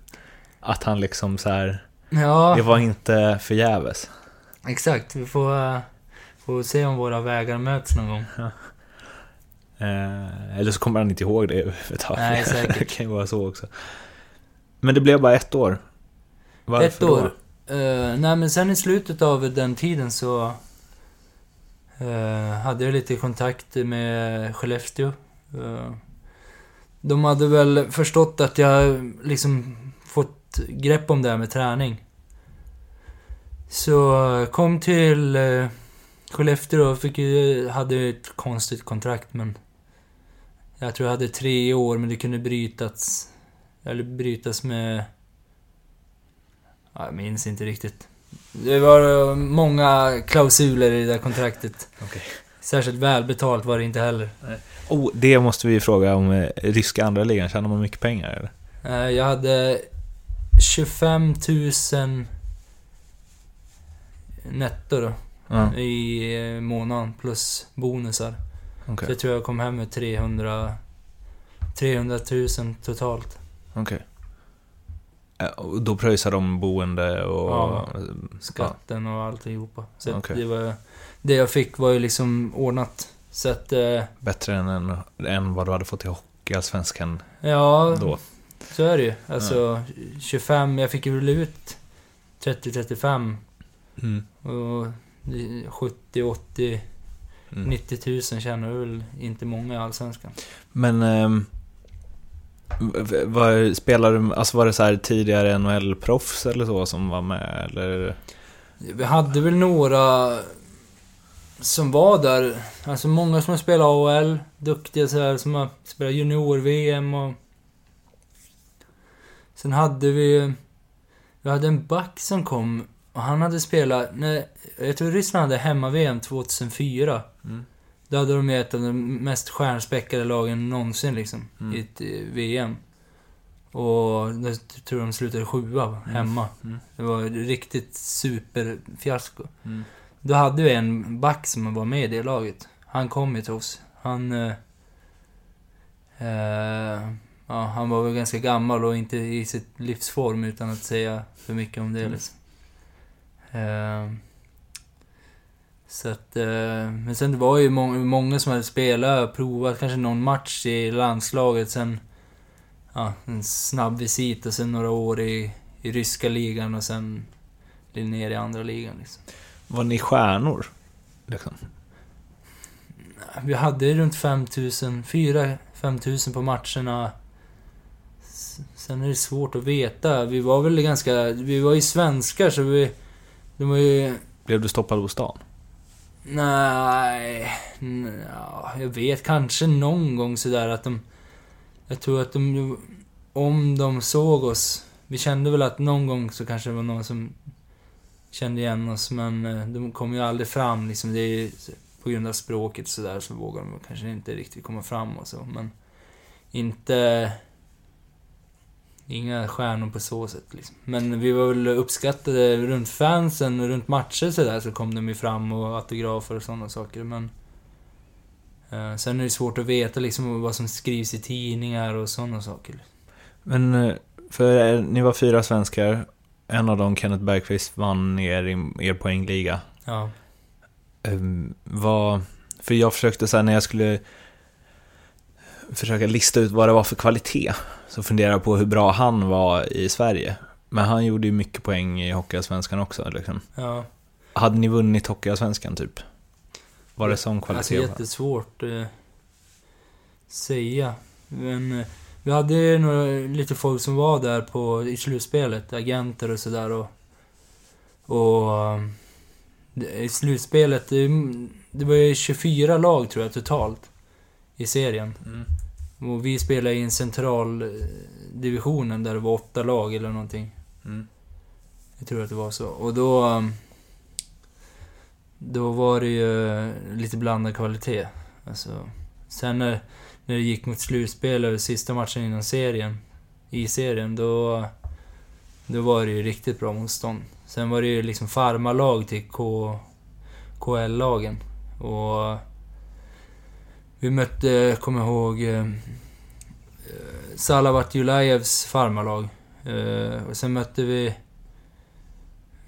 Att han liksom så här, Ja, det var inte förgäves. exakt. Vi får, eh, får se om våra vägar möts någon gång. Eh, eller så kommer han inte ihåg det överhuvudtaget. Nej, säkert. det kan ju vara så också. Men det blev bara ett år. Varför Ett år. Då? Eh, nej, men sen i slutet av den tiden så eh, hade jag lite kontakt med Skellefteå. Eh, de hade väl förstått att jag liksom fått grepp om det här med träning. Så kom till eh, Skellefteå och fick ju, hade ett konstigt kontrakt men jag tror jag hade tre år men det kunde brytas eller brytas med Ja, Jag minns inte riktigt. Det var eh, många klausuler i det där kontraktet. Okej. Särskilt välbetalt var det inte heller. Oh, det måste vi fråga om eh, ryska andra ligan. Tjänar man mycket pengar eller? Eh, Jag hade 25 000 netto då. Ja, I månaden plus bonusar. okej. Så jag tror jag kom hem med 300, 300 000 totalt. Okej. Och Då pröjsar de boende och... Ja. Ja. Skatten och alltihopa. Så Okej. det var... Det jag fick var ju liksom ordnat. Så att... eh, Bättre än, än, än vad du hade fått i Hockeyallsvenskan Ja, då. så är det ju. Alltså 25, jag fick ju väl ut 30-35 Mm. och det- 70, 80, Mm. 90 000 tjänar väl inte många i Allsvenskan. Men... ehm, v- v- vad, spelar du, alltså var det så här tidigare NHL-proffs eller så som var med eller? Vi hade väl några som var där. Alltså många som har spelat AHL, duktiga så här, som har spelat junior-VM och... Sen hade vi... Vi hade en back som kom och han hade spelat... När, jag tror Ryssland hade hemma-VM 2004. Mm. Då hade de ett av de mest stjärnspäckade lagen någonsin liksom. Mm. I ett eh, VM. Och då tror jag de slutade sjua hemma. Mm. Det var ett riktigt superfiasko. Mm. Då hade vi en back som var med i det laget. Han kom ju till oss. Han... Eh, eh, ja, han var väl ganska gammal och inte i sitt livsform utan att säga för mycket om det Mm. liksom. Eh, så att... Eh, men sen det var ju må många som hade spelat, provat kanske någon match i landslaget. Sen... Ja, en snabb visit och sen några år i, i ryska ligan och sen ner i andra ligan liksom. Var ni stjärnor? Liksom? Vi hade runt 5000, 4-5000 på matcherna. Sen är det svårt att veta. Vi var väl ganska... Vi var ju svenskar så vi... De var ju... Blev du stoppad på stan? Nej... n- jag vet kanske någon gång sådär att de... Jag tror att de... Om de såg oss... Vi kände väl att någon gång så kanske det var någon som kände igen oss men eh, de kom ju aldrig fram liksom. Det är ju på grund av språket sådär så vågar de kanske inte riktigt komma fram och så men... Inte... Inga stjärnor på så sätt liksom. Men vi var väl uppskattade runt fansen, runt matcher så där så kom de ju fram och autografer och sådana saker men... Eh, sen är det svårt att veta liksom vad som skrivs i tidningar och sådana saker. Men, eh, för eh, ni var fyra svenskar. En av dem, Kenneth Bergqvist, vann er, er poängliga. Ja. Um, vad, för jag försökte så här, när jag skulle försöka lista ut vad det var för kvalitet, så funderade jag på hur bra han var i Sverige. Men han gjorde ju mycket poäng i Hockeyallsvenskan också. Liksom. Ja. Hade ni vunnit Hockeyallsvenskan typ? Var det sån kvalitet? Alltså jättesvårt eh, säga. Men eh, vi hade några, lite folk som var där på, i slutspelet, agenter och sådär och... Och... I slutspelet, det, det var ju 24 lag tror jag totalt. I serien. Mm. Och vi spelade i en central eh, divisionen där det var åtta lag eller någonting. Mm. Jag tror att det var så. Och då... um, Då var det ju eh, lite blandad kvalitet. Alltså, sen när, när det gick mot slutspel och sista matchen inom serien, i serien, då... Då var det ju riktigt bra motstånd. Sen var det ju liksom farmarlag till K, KL-lagen. Och... Vi mötte, kommer jag ihåg, eh, eh Salavat Julajevs farmarlag. Eh, och sen mötte vi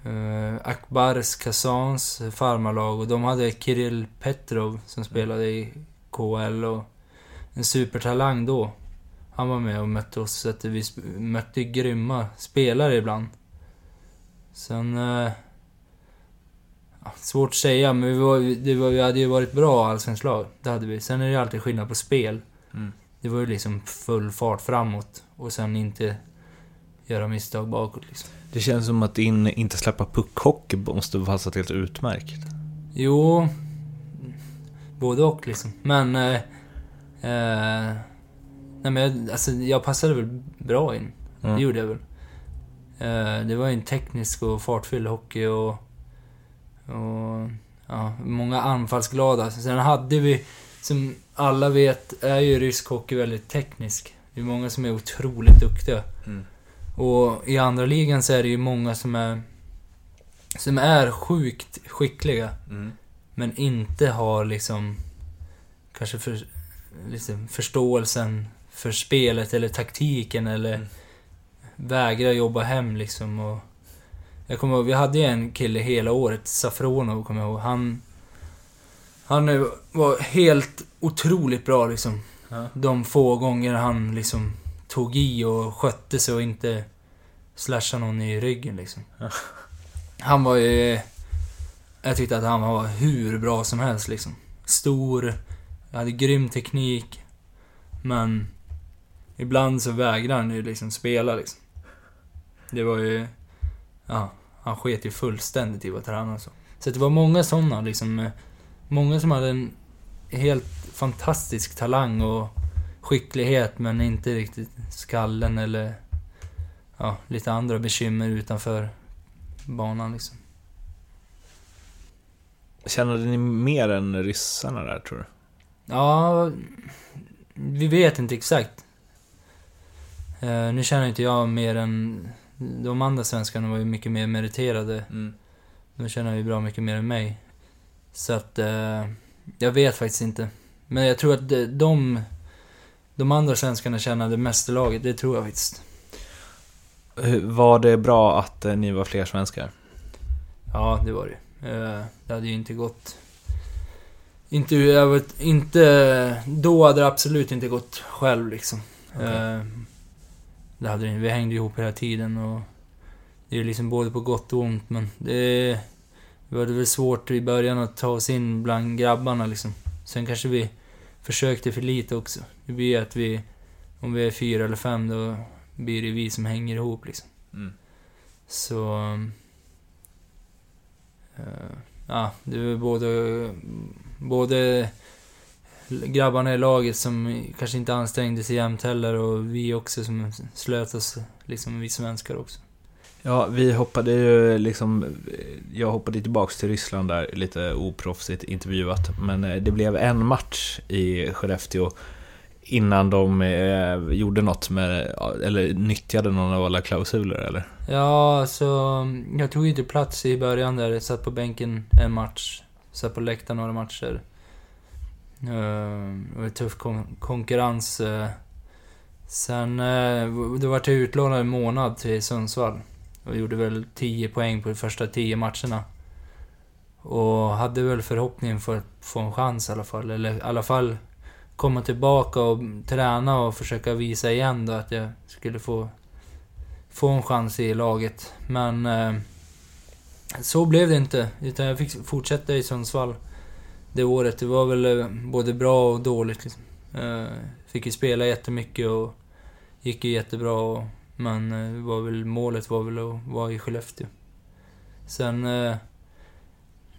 eh, Akbars Kazans farmarlag och de hade Kirill Petrov som spelade i KL och en supertalang då. Han var med och mötte oss, så att vi mötte grymma spelare ibland. Sen... Eh, svårt att säga, men vi, var, det var, vi hade ju varit bra allsvenskt lag. Det hade vi. Sen är det ju alltid skillnad på spel. Mm. Det var ju liksom full fart framåt och sen inte göra misstag bakåt liksom. Det känns som att din inte släppa puckhockey måste passat helt utmärkt. Jo, både och liksom. Men... Eh, eh, nej men jag, alltså, jag passade väl bra in. Mm. Det gjorde jag väl. Eh, det var ju en teknisk och fartfylld hockey och... och ja, många anfallsglada. Sen hade vi, som alla vet, är ju rysk hockey väldigt teknisk. Det är många som är otroligt duktiga. Mm. Och i andra ligan så är det ju många som är... Som är sjukt skickliga. Mm. Men inte har liksom... Kanske för, liksom förståelsen för spelet eller taktiken eller Mm. vägrar jobba hem liksom och... Jag kommer ihåg, vi hade ju en kille hela året, Safronov kommer jag ihåg. Han... Han var helt otroligt bra liksom. Ja. De få gånger han liksom tog i och skötte sig och inte slashade någon i ryggen liksom. Ja. Han var ju... Jag tyckte att han var hur bra som helst liksom. Stor, hade grym teknik. Men ibland så vägrade han ju liksom spela liksom. Det var ju... Ja, han sket ju fullständigt i att träna och så. Så det var många sådana liksom. eh, Många som hade en helt fantastisk talang och skicklighet men inte riktigt skallen eller ja, lite andra bekymmer utanför banan liksom. Kände ni mer än ryssarna där tror du? Ja, vi vet inte exakt. Eh, nu känner inte jag mer än... De andra svenskarna var ju mycket mer meriterade. Mm. De känner ju bra mycket mer än mig. Så att... Eh, jag vet faktiskt inte. Men jag tror att de- de... Andra svenskarna tjänade mest i laget, det tror jag faktiskt. Hur- Var det bra att eh, ni var fler svenskar? Ja, det var det eh, Det hade ju inte gått... Inte, jag vet, inte... Då hade det absolut inte gått själv liksom. Okej. Det hade det, vi hängde ihop hela tiden och... Det är liksom både på gott och ont men det... Det var väl svårt i början att ta oss in bland grabbarna liksom. Sen kanske vi försökte för lite också. Det blir att vi... Om vi är fyra eller fem då blir det vi som hänger ihop liksom. Mm. Så... eh, ja, det var både... Både grabbarna i laget som kanske inte ansträngde sig jämt heller och vi också som slöt oss, liksom vi svenskar också. Ja, vi hoppade ju liksom... Jag hoppade tillbaks till Ryssland där, lite oproffsigt intervjuat. Men eh, det blev en match i Skellefteå innan de eh, gjorde något med, eller nyttjade någon av alla klausuler eller? Ja, så jag tog inte plats i början där. Jag satt på bänken en match. Satt på läktaren några matcher. Eh, det var tuff kon- konkurrens. Eh. Sen, eh, då vart jag utlånad en månad till Sundsvall. Och gjorde väl 10 poäng på de första 10 matcherna. Och hade väl förhoppningen för att få en chans i alla fall. Eller i alla fall komma tillbaka och träna och försöka visa igen då att jag skulle få få en chans i laget. Men eh, så blev det inte. Utan jag fick fortsätta i Sundsvall det året. Det var väl eh, både bra och dåligt. Liksom. Eh, fick ju spela jättemycket och gick ju jättebra. Och, men eh, var väl, målet var väl att vara i Skellefteå. Sen eh,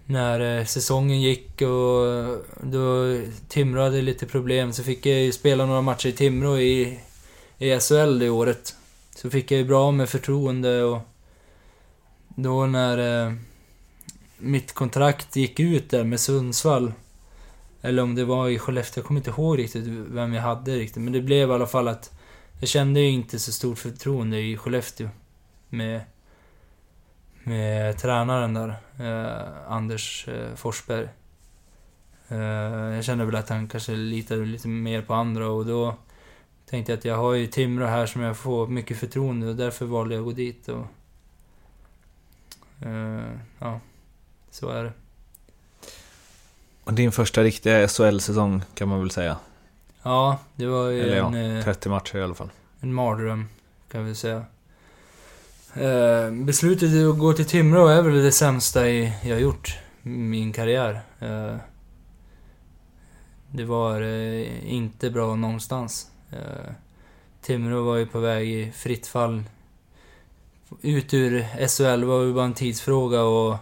när eh, säsongen gick och eh, då Timrå hade lite problem så fick jag ju spela några matcher i Timrå i, i SHL det året. Så fick jag ju bra med förtroende och då när eh, mitt kontrakt gick ut där med Sundsvall eller om det var i Skellefteå, jag kommer inte ihåg riktigt vem jag hade riktigt. Men det blev i alla fall att jag kände ju inte så stort förtroende i Skellefteå. Med, med tränaren där, eh, Anders eh, Forsberg. Eh, jag kände väl att han kanske litade lite mer på andra och då tänkte jag att jag har ju Timrå här som jag får mycket förtroende och därför valde jag att gå dit och... Eh, ja, så är det. Och din första riktiga SHL-säsong kan man väl säga. Ja, det var ju Eller ja, en, eh, 30 matcher i alla fall. en mardröm, kan vi säga. Eh, beslutet att gå till Timrå är väl det sämsta jag har gjort i min karriär. Eh, det var eh, inte bra någonstans. Timrå var ju på väg i fritt fall. Ut ur SHL var ju bara en tidsfråga och...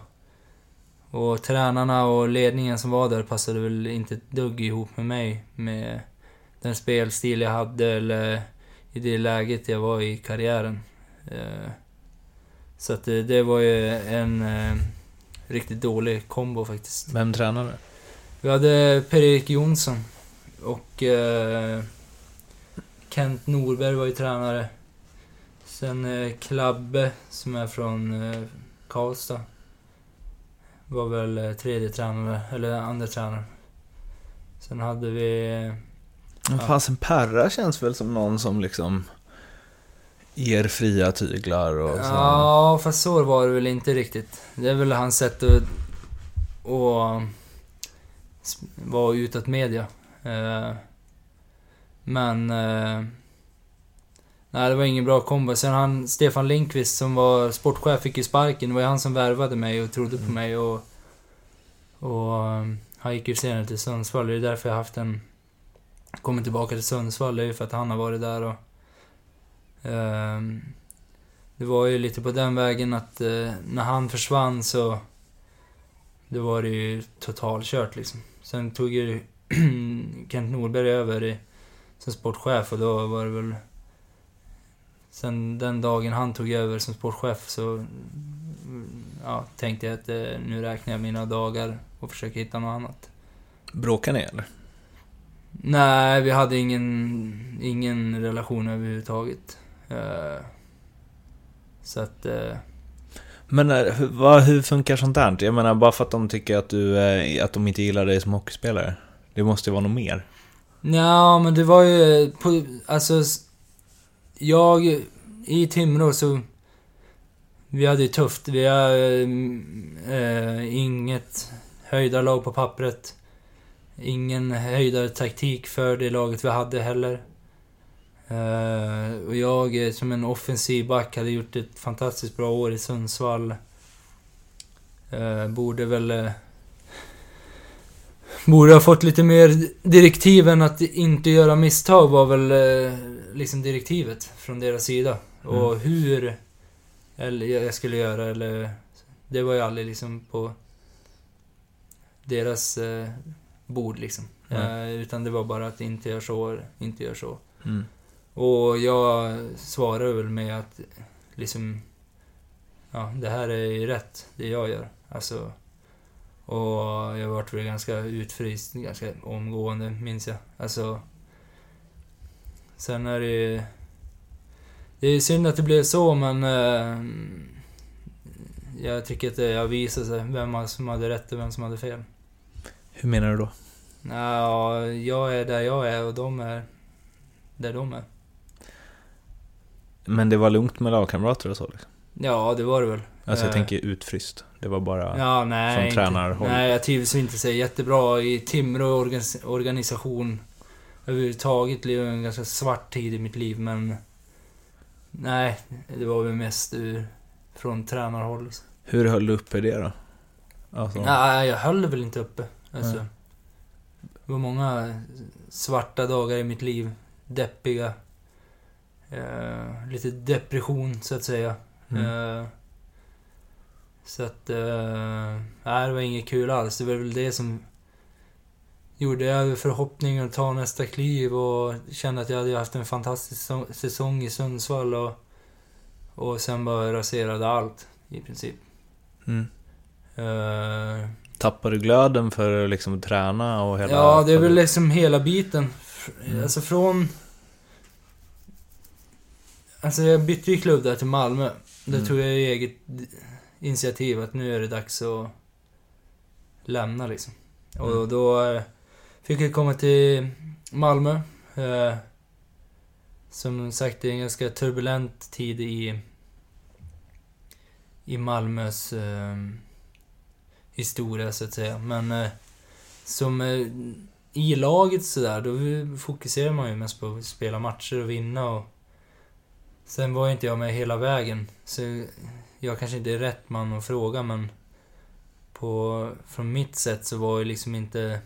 Och tränarna och ledningen som var där passade väl inte ett dugg ihop med mig. Med den spelstil jag hade eller i det läget jag var i karriären. Eh, Så att det, det var ju en eh, riktigt dålig kombo faktiskt. Vem tränade? Vi hade Per-Erik Jonsson och eh, Kent Norberg var ju tränare. Sen Klabbe som är från Karlstad. Var väl eh, tredje tränare, eller andra tränare. Sen hade vi... eh, Men fasen Perra känns väl som någon som liksom ger fria tyglar och så. Ja, fast så var det väl inte riktigt. Det är väl hans sätt att, att vara utåt media. Eh, Men... Nej, det var ingen bra kombo. Sen han, Stefan Linkvist som var sportchef fick ju sparken. Det var ju han som värvade mig och trodde på Mm. mig och... Och eh, han gick ju senare till Sundsvall. Det är därför jag haft en... Kommit tillbaka till Sundsvall. Det är ju för att han har varit där och... ehm, det var ju lite på den vägen att eh, när han försvann så... Det var det ju totalkört liksom. Sen tog ju Kent Norberg över i, som sportchef och då var det väl... Sen den dagen han tog över som sportchef så... Ja, tänkte jag att eh, nu räknar jag mina dagar och försöker hitta något annat. Bråkar ni eller? Nej, vi hade ingen, ingen relation överhuvudtaget. Eh, så att... eh, Men eh, hur, vad, hur funkar sånt där? Jag menar, bara för att de tycker att du, eh, att de inte gillar dig som hockeyspelare. Det måste ju vara något mer. Ja, men det var ju på, alltså... Jag, i Timrå så... Vi hade ju tufft. Vi har eh, eh, inget höjdarlag på pappret. Ingen höjdartaktik för det laget vi hade heller. Eh, och jag eh, som en offensiv back hade gjort ett fantastiskt bra år i Sundsvall. Eh, borde väl... Eh, Borde ha fått lite mer direktiv än att inte göra misstag var väl eh, liksom direktivet från deras sida. Och hur eller jag skulle göra eller... Det var ju aldrig liksom på deras eh, bord liksom. Nej. Eh, utan det var bara att inte gör så, inte gör så. Mm. Och jag svarade väl med att liksom... Ja, det här är ju rätt, det jag gör. Alltså... Och jag vart väl ganska utfryst ganska omgående, minns jag. Alltså... Sen är det ju... Det är synd att det blev så, men... Eh, jag tycker att det har visat sig vem som hade rätt och vem som hade fel. Hur menar du då? Ja, jag är där jag är och de är där de är. Men det var lugnt med lagkamrater och så liksom. Ja, det var det väl. Alltså jag Eh, tänker utfryst. Det var bara... Ja, nej. från tränarhåll. Nej, jag trivs inte så jättebra i Timrå organis- organisation. Överhuvudtaget blev det en ganska svart tid i mitt liv, men... Nej, det var väl mest ur, från tränarhåll. Hur höll du uppe det då? Alltså, Nej, jag höll väl inte uppe. Alltså, Nej. det var många svarta dagar i mitt liv. Deppiga. Eh, lite depression, så att säga. mm. Eh, så att... Eh, nej, det var inget kul alls. Det var väl det som gjorde jag hade förhoppningen att ta nästa kliv och kände att jag hade haft en fantastisk säsong- i Sundsvall och, och sen bara raserade allt i princip. Mm. Eh, Tappade du glöden för liksom att träna och hela... ja, det är väl liksom hela biten. Mm. Alltså från... Alltså jag bytte ju klubb där till Malmö. Då Mm. tog jag ju eget initiativ att nu är det dags att lämna liksom. Och Mm. då eh, fick jag komma till Malmö. Eh, som sagt, det är en ganska turbulent tid i, i Malmös eh, historia så att säga. Men eh, som eh, i laget sådär, då fokuserar man ju mest på att spela matcher och vinna och Sen var ju inte jag med hela vägen, så jag kanske inte är rätt man att fråga men på, från mitt sätt så var ju liksom inte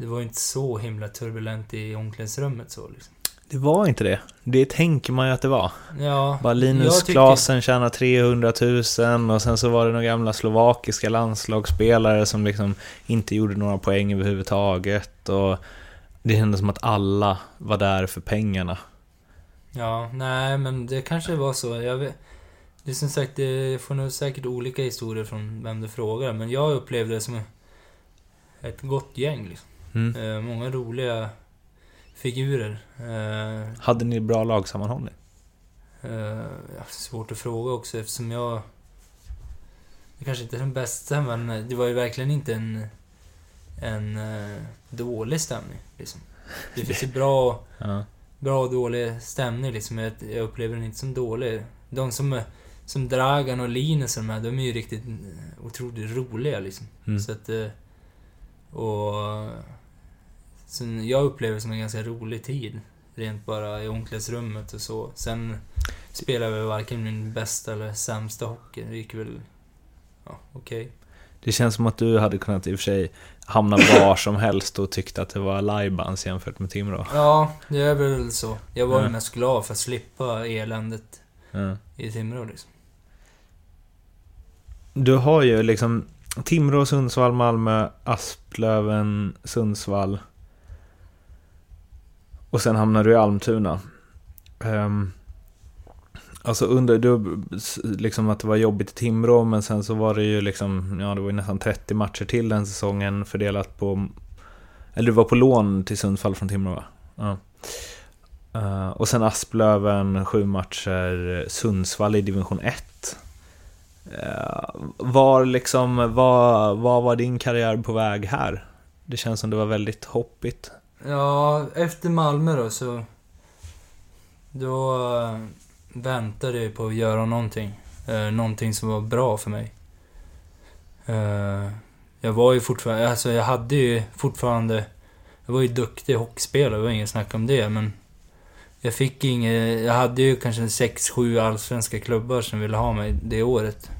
det var inte så himla turbulent i omklädningsrummet så liksom. Det var inte det. Det tänker man ju att det var. Ja, Bara Linus tycker- Klasen tjänar 300 000 och sen så var det några gamla slovakiska landslagsspelare som liksom inte gjorde några poäng överhuvudtaget och det kändes som att alla var där för pengarna. Ja, nej men det kanske var så. Jag vet, Det är som sagt, det får nog säkert olika historier från vem du frågar. Men jag upplevde det som ett gott gäng. Liksom. Mm. Eh, många roliga figurer. Eh, Hade ni bra lagsammanhållning? eh, svårt att fråga också eftersom jag... Jag kanske inte är den bästa, men det var ju verkligen inte en, en dålig stämning. Liksom. Det finns ju bra, Ja. bra och dålig stämning liksom. Jag, jag upplever den inte som dålig. De som, är- som Dragan och Linus och de här, de är ju riktigt otroligt roliga liksom. Mm. Så att... Och... Så jag upplever det som en ganska rolig tid. Rent bara i omklädningsrummet och så. Sen spelade jag varken min bästa eller sämsta hockey. Det gick väl... Ja, okej. Det känns som att du hade kunnat i och för sig hamna var som helst och tyckte att det var lajbans jämfört med Timrå. Ja, det är väl så. Jag var ju Ja. mest glad för att slippa eländet Ja. i Timrå liksom. Du har ju liksom Timrå, Sundsvall, Malmö, Asplöven, Sundsvall. Och sen hamnar du i Almtuna. Um, alltså under, du, liksom att det var jobbigt i Timrå, men sen så var det ju liksom, ja det var ju nästan 30 matcher till den säsongen fördelat på, eller du var på lån till Sundsvall från Timrå va? Ja. Uh, och sen Asplöven, sju matcher, Sundsvall i division 1. Uh, eh, var liksom, vad var din karriär på väg här? Det känns som det var väldigt hoppigt. Ja, efter Malmö då så... Då äh, väntade jag på att göra någonting. Eh, någonting som var bra för mig. Eh, jag var ju fortfarande... Alltså jag hade ju fortfarande... Jag var ju duktig hockeyspelare, det var inget snack om det, men... Jag fick inget... Jag hade ju kanske sex sju allsvenska klubbar som ville ha mig det året.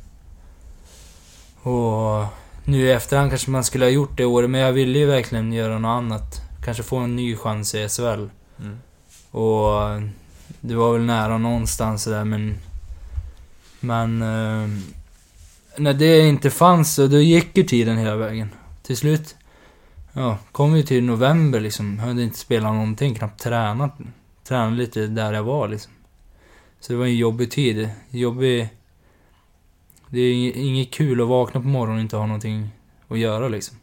Och... Nu i efterhand kanske man skulle ha gjort det året, men jag ville ju verkligen göra något annat. Kanske få en ny chans i SHL. Och eh, det var väl nära någonstans där men... Men... Eh, när det inte fanns så då gick ju tiden hela vägen. Till slut... Ja, kom vi till november liksom. Hade inte spelat någonting, knappt tränat. Tränade lite där jag var liksom. Så det var en jobbig tid. Jobbig... Det är inget, kul att vakna på morgonen och inte ha någonting att göra liksom.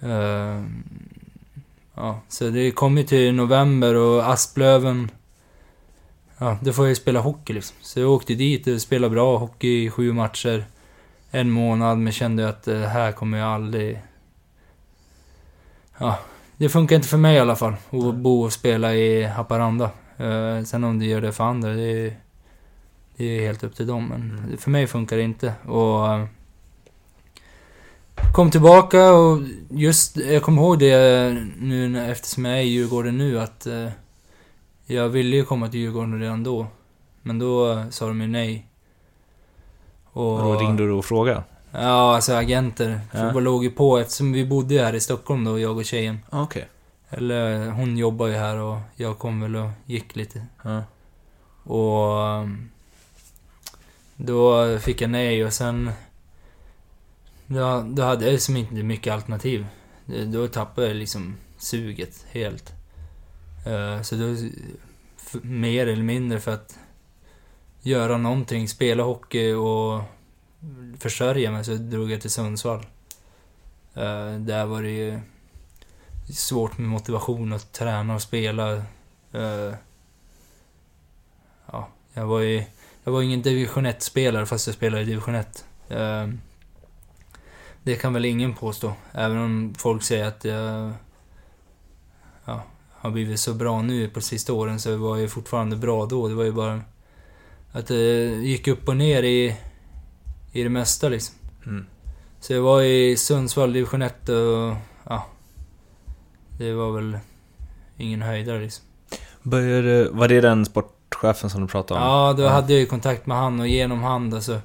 Eh, Ja, så det kom ju till november och Asplöven... Ja, då får jag ju spela hockey liksom. Så jag åkte dit och spelade bra hockey i sju matcher. En månad, men kände att det här kommer jag aldrig... Ja, det funkar inte för mig i alla fall. Att bo och spela i Haparanda. Eh, sen om det gör det för andra, det är, det är helt upp till dem. Men för mig funkar det inte. Och... Kom tillbaka och just, jag kommer ihåg det nu när- eftersom jag är i Djurgården nu att eh, jag ville ju komma till Djurgården redan då. Men då sa de ju nej. Och, Och då ringde du och frågade? Ja, alltså agenter. Ja. För låg ju på eftersom vi bodde ju här i Stockholm då, jag och tjejen. Okej. Eller hon jobbar ju här och jag kom väl och gick lite. Ja. Och... ehm, Då fick jag nej och sen... Då, då hade jag liksom inte mycket alternativ. Då tappade jag liksom suget helt. Eh, så då... Mer eller mindre för att göra någonting, spela hockey och försörja mig så drog jag till Sundsvall. Eh, där var det ju svårt med motivation att träna och spela. Eh, ja, jag var ju... Jag var ingen division 1-spelare fast jag spelade i division 1. Det kan väl ingen påstå. Även om folk säger att jag... Ja, har blivit så bra nu på sista åren så var jag fortfarande bra då. Det var ju bara... Att det gick upp och ner i... I det mesta liksom. Mm. Så jag var i Sundsvall division 1 och... Ja. Det var väl ingen höjdare liksom. Började, var det den sportchefen som du pratade om? Ja, då Ja. hade jag ju kontakt med han och genom han alltså...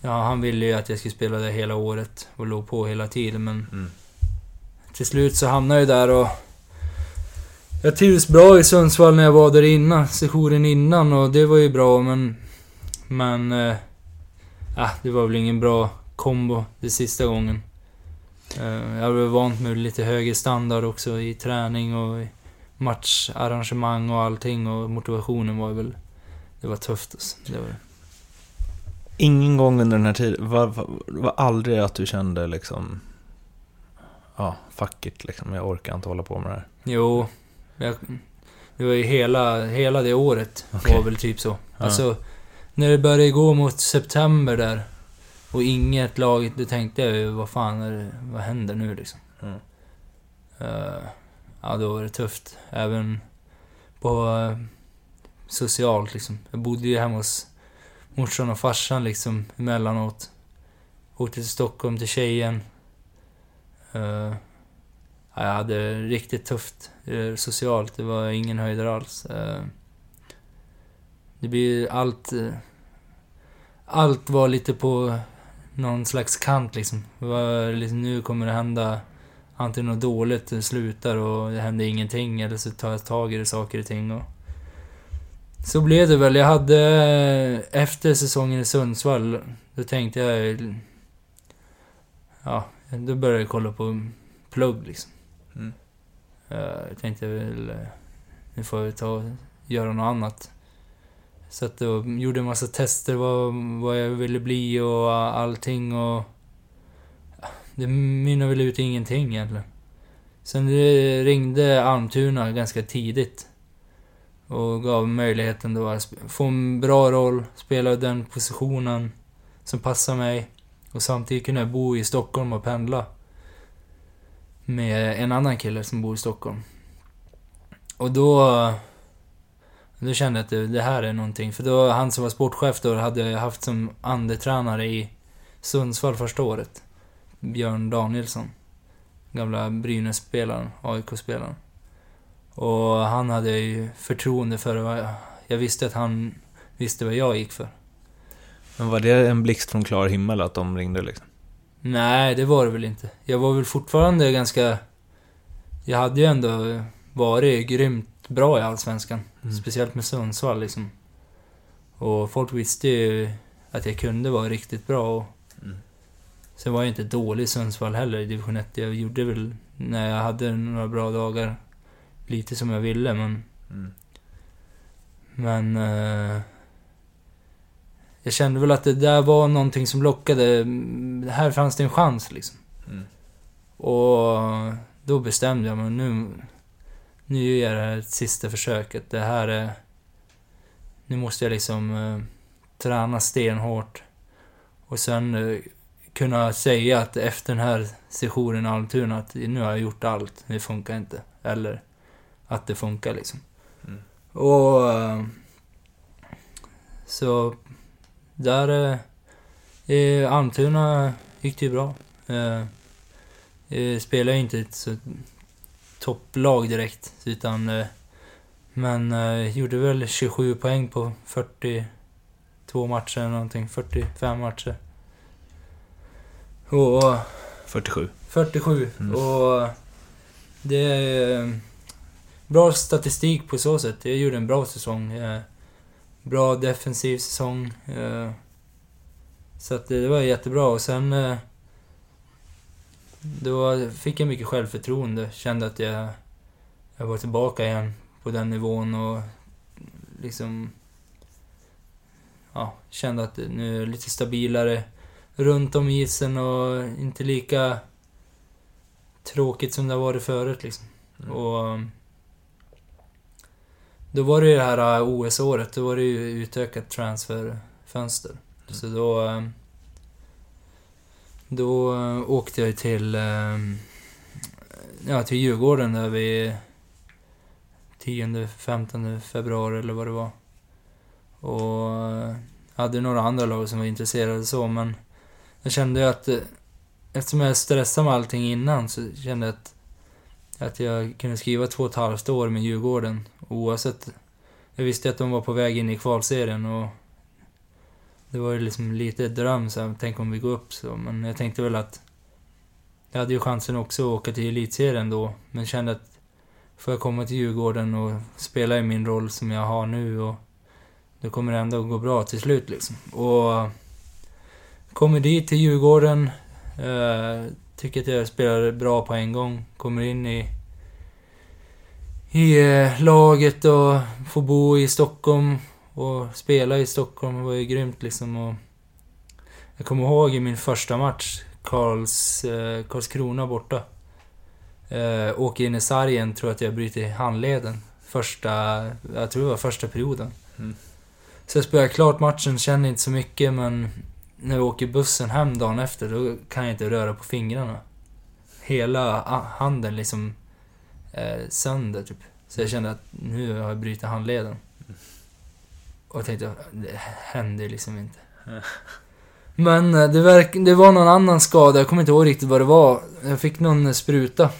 Ja, han ville ju att jag skulle spela där hela året och låg på hela tiden men... Mm. Till slut så hamnade jag där och... Jag trivdes bra i Sundsvall när jag var där innan, sessionen innan och det var ju bra men... Men... Eh, ah, det var väl ingen bra kombo det sista gången. Eh, jag var vant med lite högre standard också i träning och i matcharrangemang och allting och motivationen var väl... Det var tufft alltså. Det var det. Ingen gång under den här tiden, var, var, var aldrig att du kände liksom, ja, fuck it liksom, jag orkar inte hålla på med det här. Jo, jag, det var ju hela, hela det året Okej. var väl typ så. Ja. Alltså, när det började gå mot september där och inget lag, då tänkte jag ju, vad fan är det, vad händer nu liksom? Mm. Eh, ja, då var det tufft. Även på eh, socialt liksom. Jag bodde ju hemma hos morsan och farsan liksom emellanåt. Åkte till Stockholm till tjejen. Uh, ja, jag hade det riktigt tufft uh, socialt. Det var ingen höjdare alls. Uh, det blir allt... Allt var lite på någon slags kant liksom. Var liksom nu kommer det hända antingen något dåligt, det slutar och det händer ingenting. Eller så tar jag tag i det, saker och ting. Och... Så blev det väl. Jag hade... Efter säsongen i Sundsvall, då tänkte jag... Ja, då började jag kolla på plugg liksom. Mm. Eh, Jag tänkte väl... eh, Nu får jag ta och göra något annat. Så att då gjorde en massa tester vad, vad jag ville bli och allting och... Det mynnade väl ut i ingenting egentligen. Sen ringde Almtuna ganska tidigt. Och gav möjligheten då att få en bra roll, spela den positionen som passar mig. Och samtidigt kunna bo i Stockholm och pendla. Med en annan kille som bor i Stockholm. Och då... Då kände jag att det, det här är någonting. För då, han som var sportchef då hade jag haft som andetränare i Sundsvall första året. Björn Danielsson. Gamla Brynäs-spelaren, AIK-spelaren. Och han hade jag ju förtroende för. vad Jag, jag visste att han visste vad jag gick för. Men var det en blixt från klar himmel att de ringde liksom? Nej, det var det väl inte. Jag var väl fortfarande ganska... Jag hade ju ändå varit grymt bra i Allsvenskan. Mm. Speciellt med Sundsvall liksom. Och folk visste ju att jag kunde vara riktigt bra. Och Mm. sen var jag inte dålig i Sundsvall heller i division 1. Jag gjorde väl, när jag hade några bra dagar, lite som jag ville men... Mm. Men... Eh, jag kände väl att det där var någonting som lockade. Här fanns det en chans liksom. Mm. Och då bestämde jag mig nu... Nu gör jag det här ett sista försöket. Det här är... Nu måste jag liksom eh, träna stenhårt. Och sen eh, kunna säga att efter den här sessionen i Almtuna att nu har jag gjort allt. Det funkar inte. Eller att det funkar liksom. Mm. Och... eh, Så... Där... eh, I Almtuna gick det ju bra. Eh, spelar ju inte ett så topplag direkt, utan... Men gjorde väl 27 poäng på 42 matcher eller någonting. 45 matcher. Och... 47. 47. Mm. Och det bra statistik på så sätt. Jag gjorde en bra säsong. eh, Bra defensiv säsong. eh, Så att det det var jättebra. Och sen... eh, Då fick jag mycket självförtroende. Kände att jag, jag var tillbaka igen på den nivån och liksom... Ja, kände att nu är jag lite stabilare runt om isen och inte lika tråkigt som det har varit förut liksom. Mm. Och... Då var det ju det här uh, OS-året, då var det ju utökat transferfönster. Så då... um, Då uh, åkte jag till... um, Ja, till Djurgården där vid 10-15 februari eller vad det var. Och uh, hade några andra lag som var intresserade så, men jag kände ju att eftersom jag stressade med allting innan så kände jag att, att jag kunde skriva två och ett halvt år med Djurgården oavsett. Jag visste att de var på väg in i kvalserien och det var ju liksom lite dröm så här, tänk om vi går upp så. Men jag tänkte väl att jag hade ju chansen också att åka till elitserien då, men kände att får jag komma till Djurgården och spela i min roll som jag har nu och då kommer det ändå gå bra till slut liksom. Och kommer dit till Djurgården, eh, tycker att jag spelar bra på en gång, kommer in i i eh, laget och får bo i Stockholm och spela i Stockholm. Det var ju grymt liksom och Jag kommer ihåg i min första match, Karls, eh, Karlskrona borta. Eh, åker in i sargen, tror att jag bryter handleden. Första, jag tror det var första perioden. Mm. Så jag spelar klart matchen, känner inte så mycket men när jag åker bussen hem dagen efter, då kan jag inte röra på fingrarna. Hela handen liksom eh, sönder typ. Så jag kände att nu har jag brutit handleden. Och jag tänkte, det händer liksom inte. Men eh, det, verk, det var någon annan skada, jag kommer inte ihåg riktigt vad det var. Jag fick någon spruta.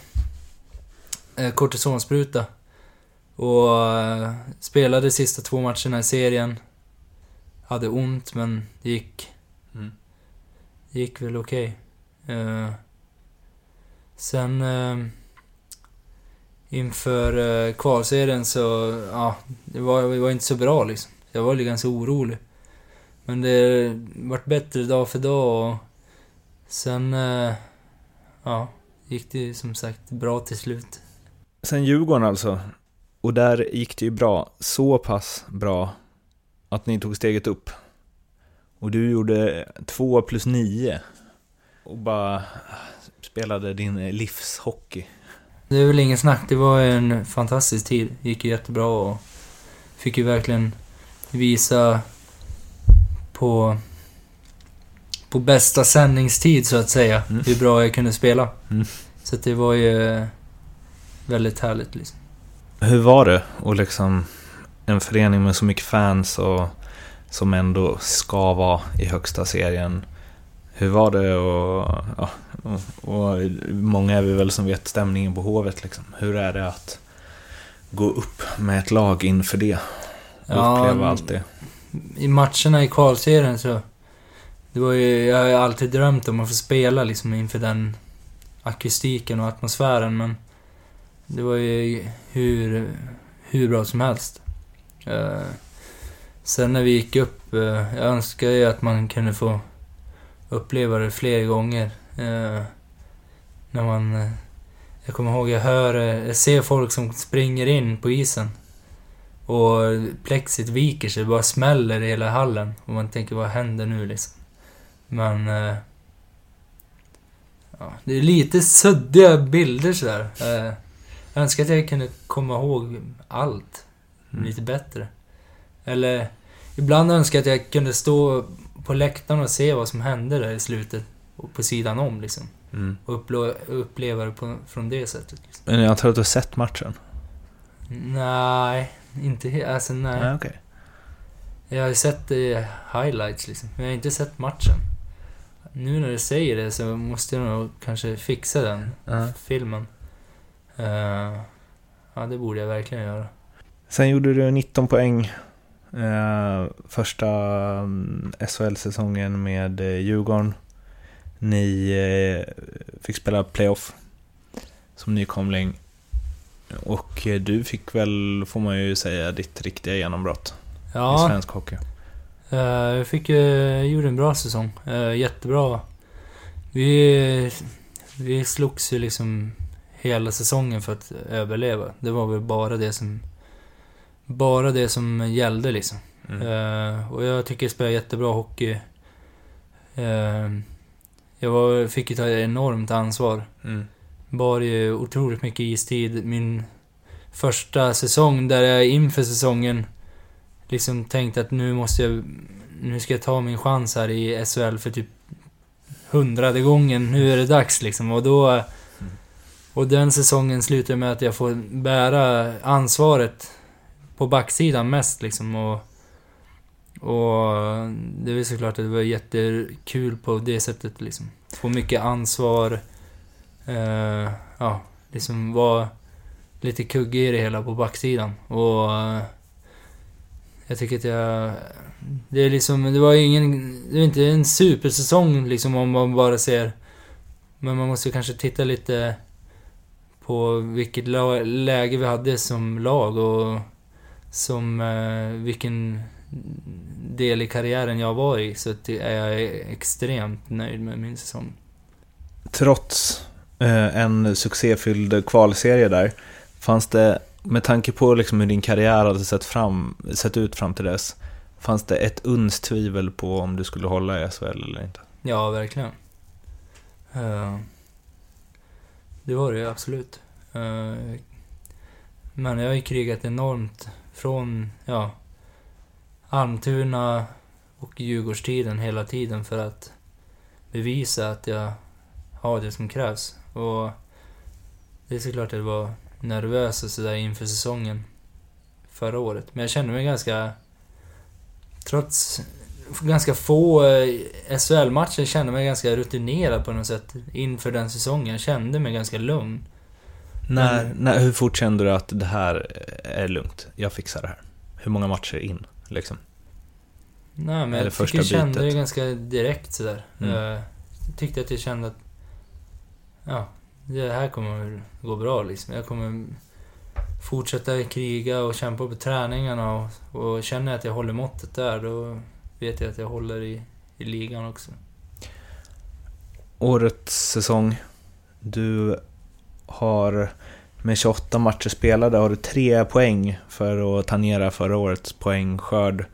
Eh, kortisonspruta. Och eh, spelade sista två matcherna i serien. Hade ont men det gick, Mm. gick väl okej. Eh, sen eh, inför eh, kvalserien så, ja, det var, det var inte så bra liksom. Jag var lite ganska orolig. Men det vart bättre dag för dag och sen, ja, gick det ju som sagt bra till slut. Sen Djurgården alltså. Och där gick det ju bra. Så pass bra att ni tog steget upp. Och du gjorde två plus nio. Och bara spelade din livshockey. Det är väl ingen snack, det var en fantastisk tid. gick ju jättebra och fick ju verkligen visa på, på bästa sändningstid så att säga, Mm. hur bra jag kunde spela. Mm. Så det var ju väldigt härligt liksom. Hur var det? Och liksom en förening med så mycket fans och som ändå ska vara i högsta serien. Hur var det och, ja, och, och många är vi väl som vet stämningen på Hovet liksom. Hur är det att gå upp med ett lag inför det? Och Ja, uppleva allt det? I matcherna i kvalserien så... Det var ju, jag har ju alltid drömt om att få spela liksom inför den akustiken och atmosfären men... Det var ju hur, hur bra som helst. Eh, sen när vi gick upp, eh, jag önskar ju att man kunde få uppleva det fler gånger. Eh, när man... eh, jag kommer ihåg, jag hör, jag ser folk som springer in på isen. Och plexit viker sig, bara smäller i hela hallen. Och man tänker, vad händer nu liksom? Men... Ja, det är lite suddiga bilder sådär. Jag önskar att jag kunde komma ihåg allt Mm. lite bättre. Eller, ibland önskar jag att jag kunde stå på läktaren och se vad som hände där i slutet. Och på sidan om liksom. Mm. Och uppleva, det på, från det sättet. Liksom. Men jag tror att du har sett matchen? Nej, inte he- Alltså nej. Nej, okej. Jag har sett eh, highlights liksom, men jag har inte sett matchen. Nu när du säger det så måste jag nog kanske fixa den Ja. filmen. Eh, ja, det borde jag verkligen göra. Sen gjorde du 19 poäng första mm, SHL-säsongen med eh, Djurgården. Ni eh, fick spela playoff som nykomling. Och eh, du fick väl, får man ju säga, ditt riktiga genombrott i Ja, svensk hockey. eh, jag fick, uh, gjorde en bra säsong. Eh, jättebra. Vi, vi slogs ju liksom hela säsongen för att överleva. Det var väl bara det som, bara det som gällde liksom. Mm. Eh, och jag tycker jag spelar jättebra hockey. Eh, jag var, fick ju ta ett enormt ansvar. Mm. Bar ju otroligt mycket istid. Min första säsong där jag inför säsongen liksom tänkte att nu måste jag... Nu ska jag ta min chans här i SHL för typ hundrade gången. Nu är det dags liksom. Och då... Och den säsongen slutade med att jag får bära ansvaret på backsidan mest liksom. Och, och det är såklart att det var jättekul på det sättet liksom. Få mycket ansvar. Eh, ja, liksom vara lite kuggig i det hela på backsidan. Och eh, jag tycker att jag... Det är liksom, det var ingen... Det är inte en supersäsong liksom om man bara ser... Men man måste kanske titta lite på vilket läge vi hade som lag och som eh, vilken del i karriären jag var i. Så att det är jag extremt nöjd med min säsong. Trots eh, en succéfylld kvalserie där, fanns det, med tanke på liksom hur din karriär hade sett, fram, sett ut fram till dess, fanns det ett uns tvivel på om du skulle hålla i SHL eller inte? Ja, verkligen. Eh, det var det ju absolut. Men jag har ju krigat enormt från, ja, Almtuna och Djurgårdstiden hela tiden för att bevisa att jag har det som krävs. Och det är såklart att jag var nervös och sådär inför säsongen förra året. Men jag kände mig ganska... Trots ganska få eh, SHL-matcher kände jag mig ganska rutinerad på något sätt inför den säsongen. Jag kände mig ganska lugn. När, när, hur fort kände du att det här är lugnt? Jag fixar det här. Hur många matcher in, liksom? Nej, men Eller jag första jag kände det ganska direkt sådär. Mm. Jag tyckte att jag kände att... Ja, det här kommer gå bra liksom. Jag kommer fortsätta kriga och kämpa på träningarna och, och känner jag att jag håller måttet där, då vet jag att jag håller i, i ligan också. Årets säsong. Du har med 28 matcher spelade har du tre poäng för att tangera förra årets poängskörd.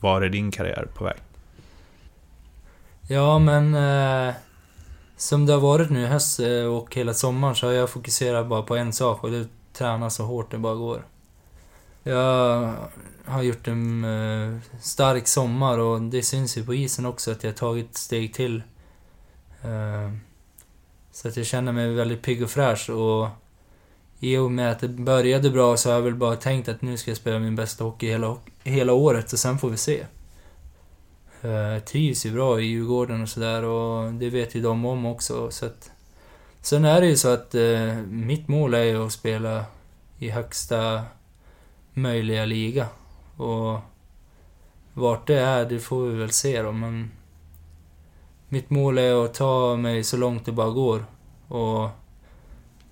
Var är din karriär på väg? Ja, men... Eh, som det har varit nu i höst eh, och hela sommaren så har jag fokuserat bara på en sak och det är att träna så hårt det bara går. Jag har gjort en eh, stark sommar och det syns ju på isen också att jag har tagit steg till. Eh, så att jag känner mig väldigt pigg och fräsch och i och med att det började bra så har jag väl bara tänkt att nu ska jag spela min bästa hockey hela, hela året och sen får vi se. Eh, jag trivs ju bra i Djurgården och sådär och det vet ju de om också så att... Sen är det ju så att eh, mitt mål är ju att spela i högsta möjliga liga. Och vart det är, det får vi väl se då men... Mitt mål är att ta mig så långt det bara går. Och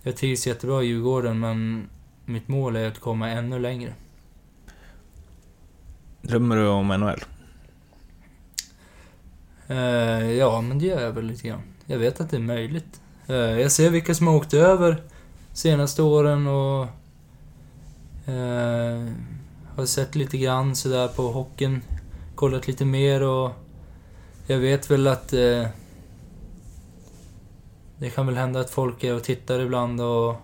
jag trivs jättebra i Djurgården men mitt mål är att komma ännu längre. Drömmer du om NHL? Eh, ja, men det gör jag väl lite grann. Jag vet att det är möjligt. Eh, jag ser vilka som har åkt över senaste åren och eh, har sett lite grann sådär på hockeyn. Kollat lite mer och jag vet väl att eh, det kan väl hända att folk är och tittar ibland och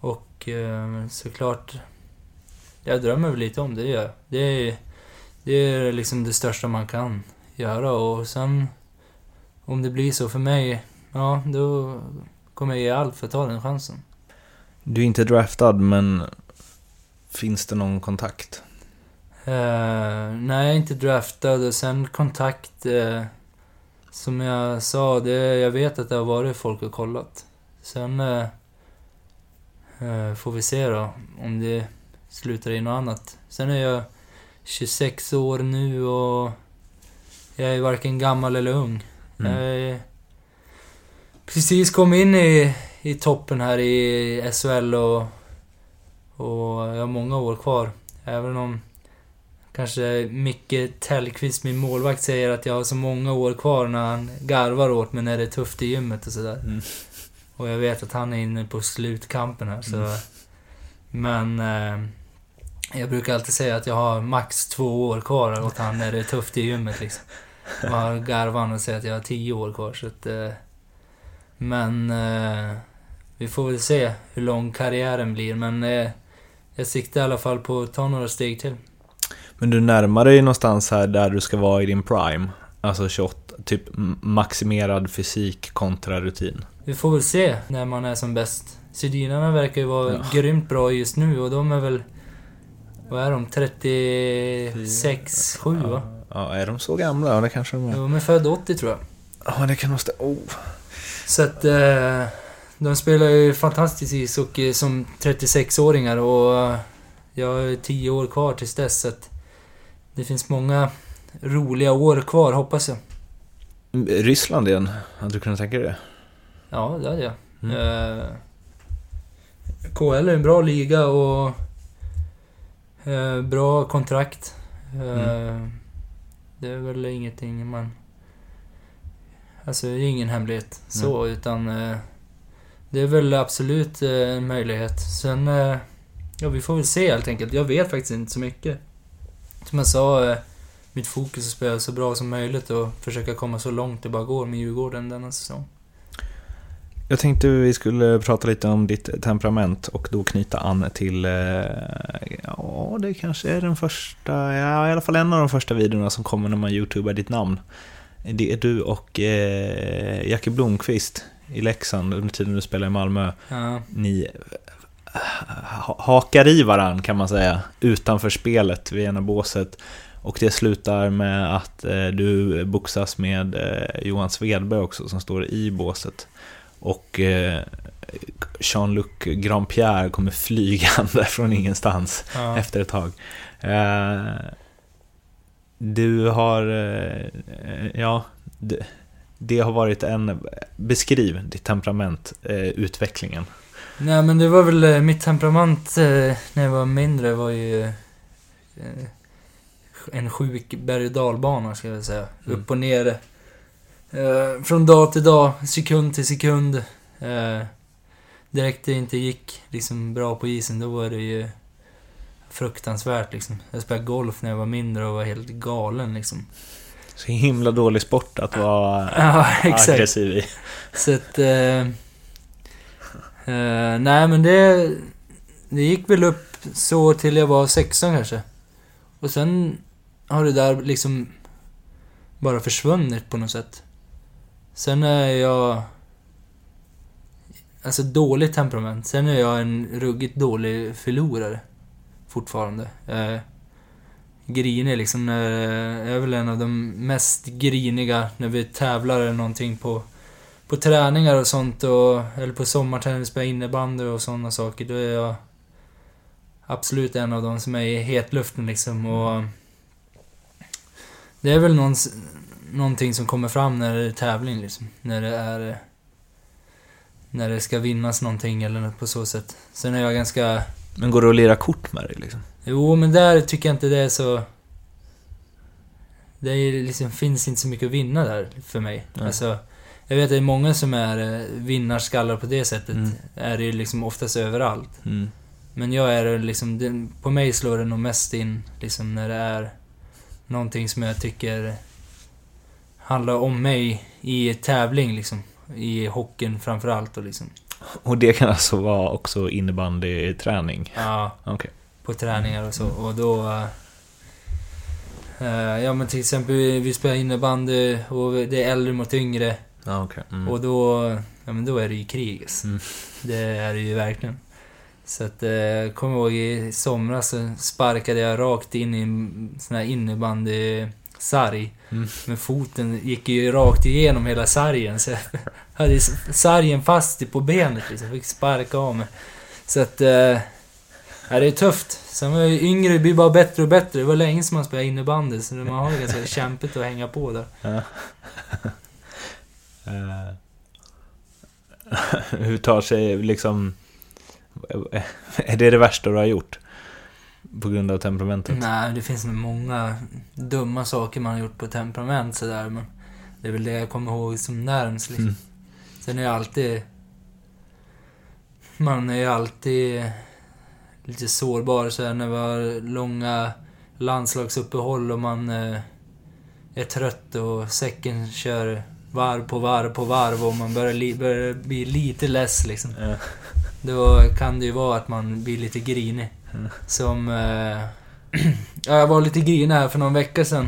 och eh, såklart jag drömmer väl lite om det, det gör. Det är, det är liksom det största man kan göra och sen om det blir så för mig, ja då kommer jag ge allt för att ta den chansen. Du är inte draftad, men finns det någon kontakt? Eh, nej, inte draftad och sen kontakt, eh, som jag sa, det, jag vet att det har varit folk och kollat. Sen eh, får vi se då om det slutar i något annat. Sen är jag 26 år nu och jag är varken gammal eller ung. Mm. Jag är precis kom in i, i toppen här i SHL och, och jag har många år kvar. Även om kanske Micke Tellqvist, min målvakt, säger att jag har så många år kvar när han garvar åt mig när det är tufft i gymmet och sådär. Mm. Och jag vet att han är inne på slutkampen här så... Mm. Men... Eh, jag brukar alltid säga att jag har max två år kvar åt han när det är tufft i gymmet liksom. Han garvar han och säger att jag har tio år kvar så att... Eh, men... Eh, vi får väl se hur lång karriären blir men... Eh, jag siktar i alla fall på att ta några steg till. Men du närmar dig någonstans här där du ska vara i din prime. Alltså 28, typ maximerad fysik kontra rutin. Vi får väl se när man är som bäst. Sydinarna verkar ju vara Ja. grymt bra just nu och de är väl... Vad är de? 36, 7 va? Ja, är de så gamla? Ja, det kanske de är. De är födda 80 tror jag. Ja, det kan nog stämma. Oh. Så att... Eh, de spelar ju fantastisk ishockey som 36-åringar och jag har 10 år kvar tills dess så att... Det finns många roliga år kvar hoppas jag. Ryssland igen, hade du kunnat tänka dig det? Ja, det hade jag. Mm. Eh, KL är en bra liga och eh, bra kontrakt. Eh, Mm. Det är väl ingenting man... Alltså det är ingen hemlighet så, utan eh, det är väl absolut eh, en möjlighet. Sen, eh, ja vi får väl se helt enkelt. Jag vet faktiskt inte så mycket. Som jag sa, eh, mitt fokus att spela så bra som möjligt och försöka komma så långt det bara går med Djurgården denna säsong. Jag tänkte vi skulle prata lite om ditt temperament och då knyta an till, eh, ja det kanske är den första, ja i alla fall en av de första videorna som kommer när man youtubar ditt namn. Det är du och eh, Jackie Blomqvist i Leksand under tiden du spelar i Malmö. Ja, Ni hakar i varann kan man säga utanför spelet vid ena båset. Och det slutar med att eh, du boxas med eh, Johan Svedberg också som står i båset. Och eh, Jean-Luc Grandpierre kommer flygande från ingenstans ja. efter ett tag. Eh, du har, eh, ja, det, det har varit en, beskriv ditt temperament, eh, utvecklingen. Nej men det var väl eh, mitt temperament eh, när jag var mindre var ju eh, en sjuk berg och dalbana ska jag säga. Mm. Upp och ner. Eh, från dag till dag, sekund till sekund. Eh, direkt det inte gick liksom bra på isen, då var det ju fruktansvärt liksom. Jag spelade golf när jag var mindre och var helt galen liksom. Så himla dålig sport att vara Ja, aggressiv i. Så att... Eh, Uh, nej men det... Det gick väl upp så till jag var 16 kanske. Och sen har det där liksom bara försvunnit på något sätt. Sen är jag... Alltså dåligt temperament. Sen är jag en ruggigt dålig förlorare. Fortfarande. Eh, grinig liksom. När, jag är väl en av de mest griniga när vi tävlar eller någonting på, på träningar och sånt. Och, eller på sommarträning, spela innebandy och sådana saker. Då är jag absolut en av de som är i hetluften liksom. Och det är väl någon, någonting som kommer fram när det är tävling liksom. När det är... När det ska vinnas någonting eller något på så sätt. Sen är jag ganska... Men går det att lira kort med dig liksom? Jo, men där tycker jag inte det är så... Det är liksom, finns inte så mycket att vinna där för mig. Nej. Alltså, jag vet att det är många som är eh, vinnarskallar på det sättet. Mm. Är det ju liksom oftast överallt. Mm. Men jag är liksom, det, på mig slår det nog mest in liksom när det är någonting som jag tycker handlar om mig i tävling liksom. I hockeyn framförallt och liksom. Och det kan alltså vara också innebandyträning? Ja, Okej. på träningar och så. Och då... eh, eh, ja men till exempel vi spelar innebandy och det är äldre mot yngre. Ja, okej. Mm. Och då... Ja men då är det ju krig alltså. Mm. Det är det ju verkligen. Så att, eh, kommer ihåg i somras så sparkade jag rakt in i en sån här innebandysarg. Mm. Men foten gick ju rakt igenom hela sargen så jag hade sargen fast på benet liksom. Fick sparka av mig. Så att... Eh, ja, det är tufft. Sen var jag yngre, det blir bara bättre och bättre. Det var länge som man spelade innebandy så man har ganska kämpigt att hänga på där. Eh, Hur tar sig liksom... Är det det värsta du har gjort? På grund av temperamentet? Nej, det finns nog många dumma saker man har gjort på temperament sådär men det är väl det jag kommer ihåg som närmst liksom. Mm. Sen är jag alltid... Man är ju alltid lite sårbar så när vi har långa landslagsuppehåll och man eh, är trött och säcken kör varv på varv på varv och man börjar, li, börjar bli lite less liksom. Ja. Då kan det ju vara att man blir lite grinig. Mm. Som... Eh, ja, jag var lite grinig här för någon vecka sedan.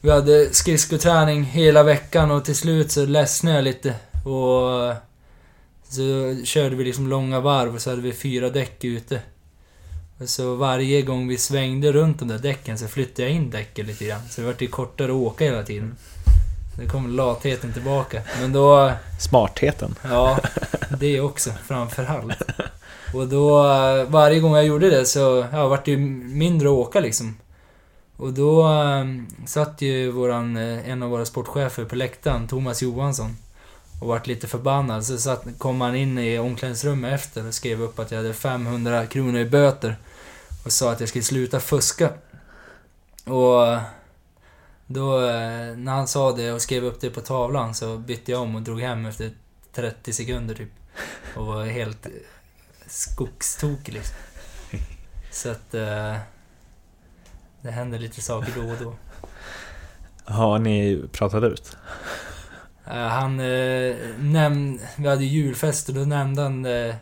Vi hade skridskoträning hela veckan och till slut så ledsnade jag lite. Och... Så körde vi liksom långa varv och så hade vi fyra däck ute. Och så varje gång vi svängde runt de där däcken så flyttade jag in däcken lite grann. Så det vart ju kortare att åka hela tiden. Det kom latheten tillbaka. Men då... Smartheten? Ja, det också framförallt. Och då, varje gång jag gjorde det så ja, vart det ju mindre att åka liksom. Och då um, satt ju våran, eh, en av våra sportchefer på läktaren, Thomas Johansson. Och vart lite förbannad. Så satt, kom han in i omklädningsrummet efter och skrev upp att jag hade 500 kronor i böter. Och sa att jag skulle sluta fuska. Och då, eh, när han sa det och skrev upp det på tavlan så bytte jag om och drog hem efter 30 sekunder typ. Och var helt eh, skogstokig liksom. Så att... Eh, det händer lite saker då och då. Har ni pratat ut? Han eh, nämnde... Vi hade julfest och då nämnde han det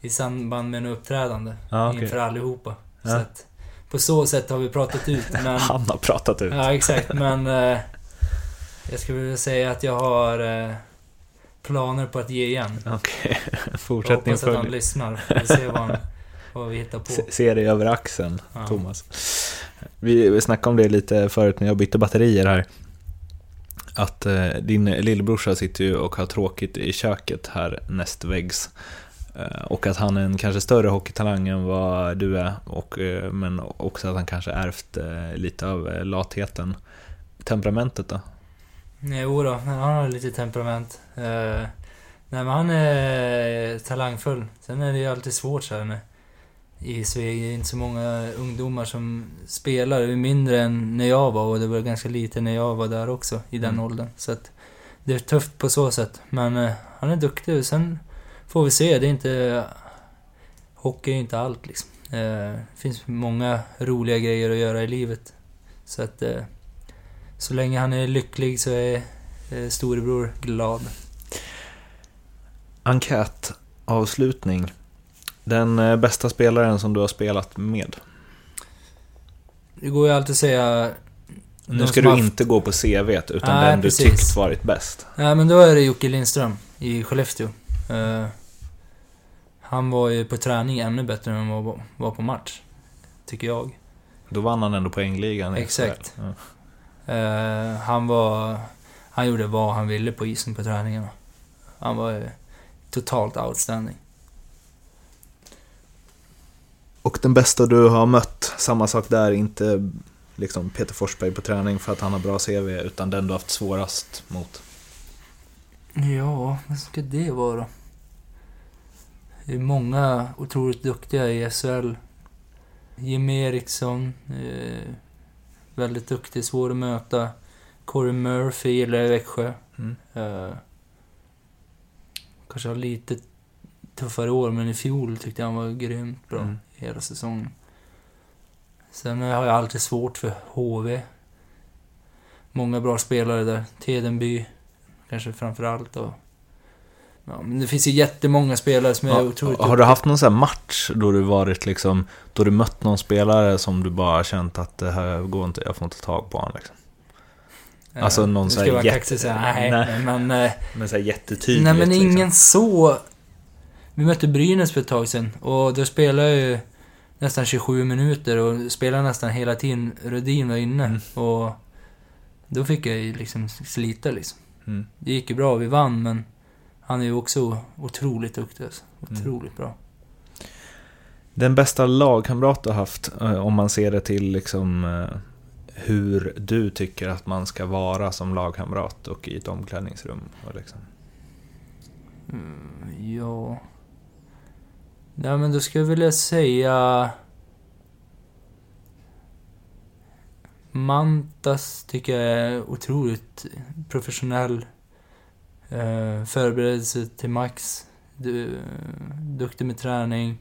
i samband med en uppträdande. Ja, okej. Inför allihopa. Ja. Så att, på så sätt har vi pratat ut. Men, Han har pratat ut. ja, exakt. Men eh, jag skulle vilja säga att jag har eh, planer på att ge igen. Okej, Jag fortsättning hoppas att han lyssnar. Vi ser vad, han, vad vi hittar på. Se- Se dig över axeln, Ja. Thomas. Vi, vi snackade om det lite förut när jag bytte batterier här. Att eh, din lillebrorsa sitter ju och har tråkigt i köket här nästväggs. Eh, och att han är en kanske större hockeytalang än vad du är. Och, eh, men också att han kanske ärvt eh, lite av latheten. Temperamentet då? Jo då, han har lite temperament. Nej, men han är talangfull. Sen är det ju alltid svårt så här med i Sveg. Det är inte så många ungdomar som spelar. Det är mindre än när jag var och det var ganska lite när jag var där också, i den Mm. åldern. Så att det är tufft på så sätt. Men han är duktig. Sen får vi se. Det är inte... Hockey är inte allt liksom. Eh, det finns många roliga grejer att göra i livet. Så att... Eh, så länge han är lycklig så är eh, storebror glad. Enkätavslutning. Den eh, bästa spelaren som du har spelat med? Det går ju alltid att säga... Nu ska du haft- inte gå på CVt, utan Nej, den du precis. tyckt varit bäst. Nej men då är det Jocke Lindström i Skellefteå. Han var ju på träning ännu bättre än han var, var på match. Tycker jag. Då vann han ändå poängligan. Exakt. Ja. Eh, han var... Han gjorde vad han ville på isen på träningarna. Han var eh, totalt outstanding. Och den bästa du har mött, samma sak där, inte liksom Peter Forsberg på träning för att han har bra CV, utan den du har haft svårast mot. Ja, vad ska det vara? Det är många otroligt duktiga i SHL. Jimmy Eriksson, eh, väldigt duktig, svår att möta. Corey Murphy gillar jag i Växjö. Mm. Eh, kanske har lite tuffare år, men i fjol tyckte jag han var grymt bra Mm. hela säsongen. Sen har jag alltid svårt för HV. Många bra spelare där. Tedenby, kanske framför allt. Och, ja, men det finns ju jättemånga spelare som är Ja, otroligt har du haft någon sån här match då du varit liksom, då du mött någon spelare som du bara känt att det här går inte, jag får inte tag på honom liksom? Alltså någon så ska här jätte- kaxig och säga nej, Nej. men... eh, Men såhär jättetydligt Nej men liksom. ingen så... Vi mötte Brynäs för ett tag sedan och då spelade jag ju nästan 27 minuter och spelade nästan hela tiden. Rödin var inne Mm. och då fick jag ju liksom slita liksom. Mm. Det gick ju bra, vi vann men han är ju också otroligt duktig alltså. Mm. Otroligt bra. Den bästa lagkamrat du har haft, eh, om man ser det till liksom eh, hur du tycker att man ska vara som lagkamrat och i ett omklädningsrum. Och liksom. Mm, ja... Nej men då skulle jag vilja säga... Mantas tycker jag är otroligt professionell. Eh, förberedelse till max. Du, duktig med träning.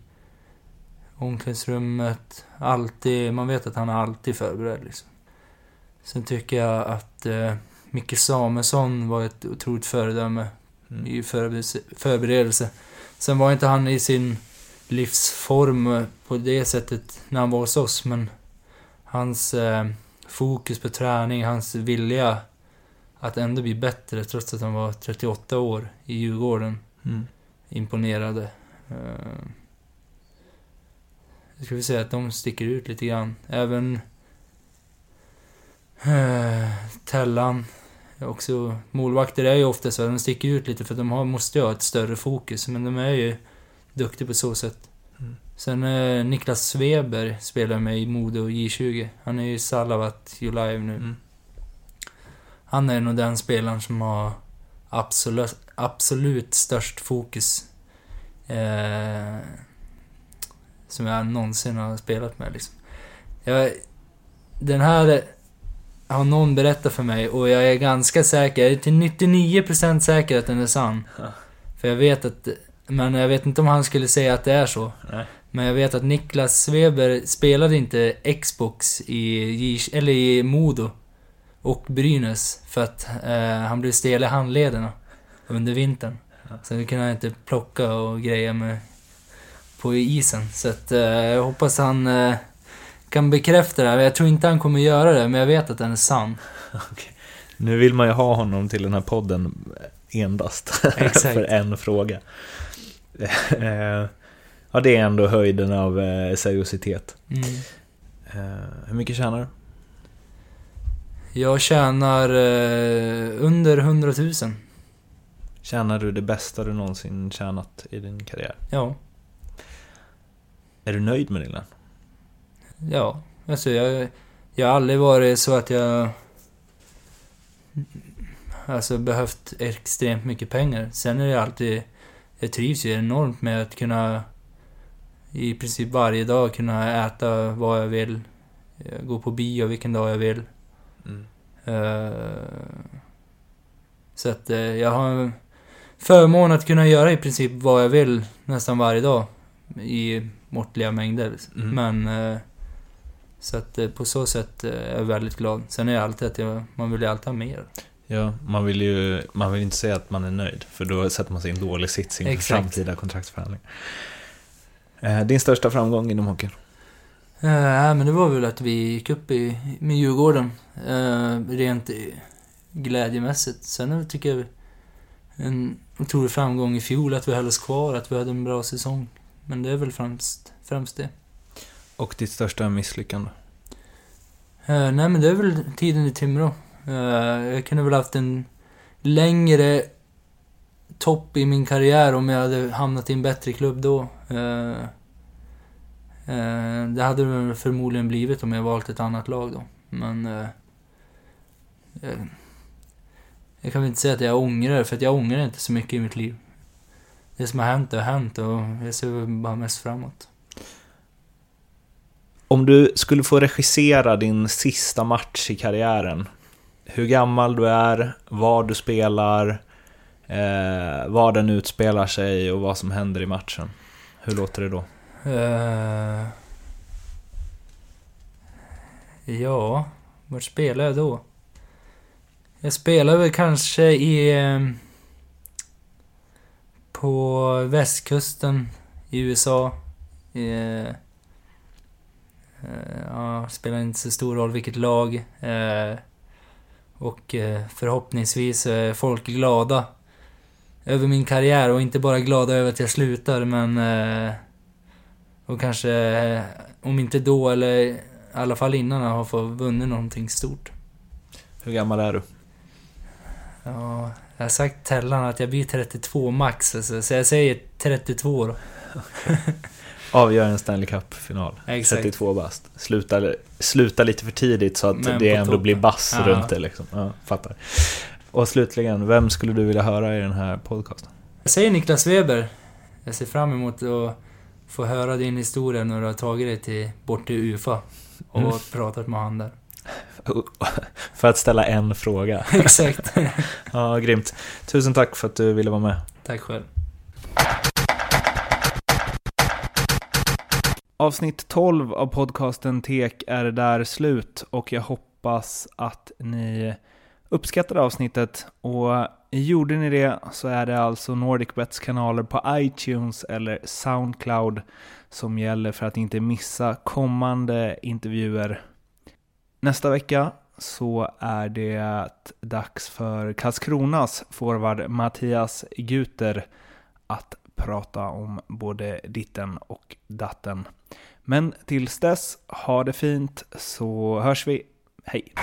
Omklädningsrummet. Alltid, man vet att han är alltid förberedd liksom. Sen tycker jag att eh, Micke Samuelsson var ett otroligt föredöme Mm. i förberedelse, förberedelse. Sen var inte han i sin livsform eh, på det sättet när han var hos oss, men hans eh, fokus på träning, hans vilja att ändå bli bättre trots att han var 38 år i Djurgården Mm. imponerade. Eh, jag skulle säga att de sticker ut lite grann. Även eh, Tellan. Också, målvakter är ju ofta så, de sticker ut lite för de har, måste ju ha ett större fokus, men de är ju duktiga på så sätt. Mm. Sen eh, Niklas Sveber spelar med i Modo J20. Han är ju Salavat Julive nu. Mm. Han är nog den spelaren som har absolut, absolut störst fokus. Eh, som jag någonsin har spelat med liksom. Jag, den här har någon berättat för mig och jag är ganska säker, jag är till 99% säker att den är sann. Ja. För jag vet att, men jag vet inte om han skulle säga att det är så. Nej. Men jag vet att Niklas Sveber spelade inte Xbox i, eller i Modo. Och Brynäs för att eh, han blev stel i handlederna under vintern. Så nu kunde han inte plocka och greja med på isen. Så att, eh, jag hoppas han eh, kan bekräfta det här. Jag tror inte han kommer göra det, men jag vet att den är sann. okay. Nu vill man ju ha honom till den här podden endast för en fråga. Eh, ja, det är ändå höjden av eh, seriositet. Mm. Eh, hur mycket tjänar du? Jag tjänar under 100 000. Tjänar du det bästa du någonsin tjänat i din karriär? Ja. Är du nöjd med din lön? Ja, alltså jag, jag har aldrig varit så att jag... Alltså behövt extremt mycket pengar. Sen är det alltid... Jag trivs ju enormt med att kunna i princip varje dag kunna äta vad jag vill. Gå på bio vilken dag jag vill. Uh, så att uh, jag har förmån att kunna göra i princip vad jag vill nästan varje dag. I måttliga mängder. Mm. Men... Uh, så att på så sätt är jag väldigt glad. Sen är jag alltid att jag, man vill ju alltid ha mer. Ja, man vill ju man vill inte säga att man är nöjd. För då sätter man sig i en dålig sits inför Exakt. framtida kontraktsförhandling. Eh, din största framgång inom hockeyn? Eh, men det var väl att vi gick upp i, med Djurgården. Eh, rent glädjemässigt. Sen tycker jag en otrolig framgång i fjol att vi höll oss kvar, att vi hade en bra säsong. Men det är väl främst, främst det. Och ditt största misslyckande? Eh, nej men det är väl tiden i Timrå. Eh, jag kunde väl haft en längre topp i min karriär om jag hade hamnat i en bättre klubb då. Eh, Eh, det hade det förmodligen blivit om jag valt ett annat lag då. Men... Eh, eh, jag kan väl inte säga att jag ångrar för att jag ångrar inte så mycket i mitt liv. Det som har hänt har hänt och jag ser bara mest framåt. Om du skulle få regissera din sista match i karriären, hur gammal du är, var du spelar, eh, var den utspelar sig och vad som händer i matchen. Hur låter det då? Uh, ja, vart spelar jag då? Jag spelar väl kanske i... Eh, på västkusten i USA. Eh, eh, ja, spelar inte så stor roll vilket lag. Uh, och förhoppningsvis är folk glada över min karriär och inte bara glada över att jag slutar men... Och kanske, eh, om inte då eller i alla fall innan, har fått vunnit någonting stort. Hur gammal är du? Ja, jag har sagt Tellan att jag blir 32 max, alltså, så jag säger 32 då. Avgör en Stanley Cup-final. 32 bast. Sluta, sluta lite för tidigt så att Men det ändå toppen. blir bass ja. runt det liksom. Ja, fattar. Och slutligen, vem skulle du vilja höra i den här podcasten? Jag säger Niklas Weber. Jag ser fram emot att få höra din historia när du har tagit dig till, bort till UFA och mm. pratat med han där. För att ställa en fråga. Exakt. ja, grymt. Tusen tack för att du ville vara med. Tack själv. Avsnitt 12 av podcasten Tek är där slut och jag hoppas att ni uppskattade avsnittet och gjorde ni det så är det alltså NordicBets kanaler på iTunes eller Soundcloud som gäller för att inte missa kommande intervjuer. Nästa vecka så är det dags för Karlskronas forward Mattias Guter att prata om både ditten och datten. Men tills dess, ha det fint så hörs vi. Hej!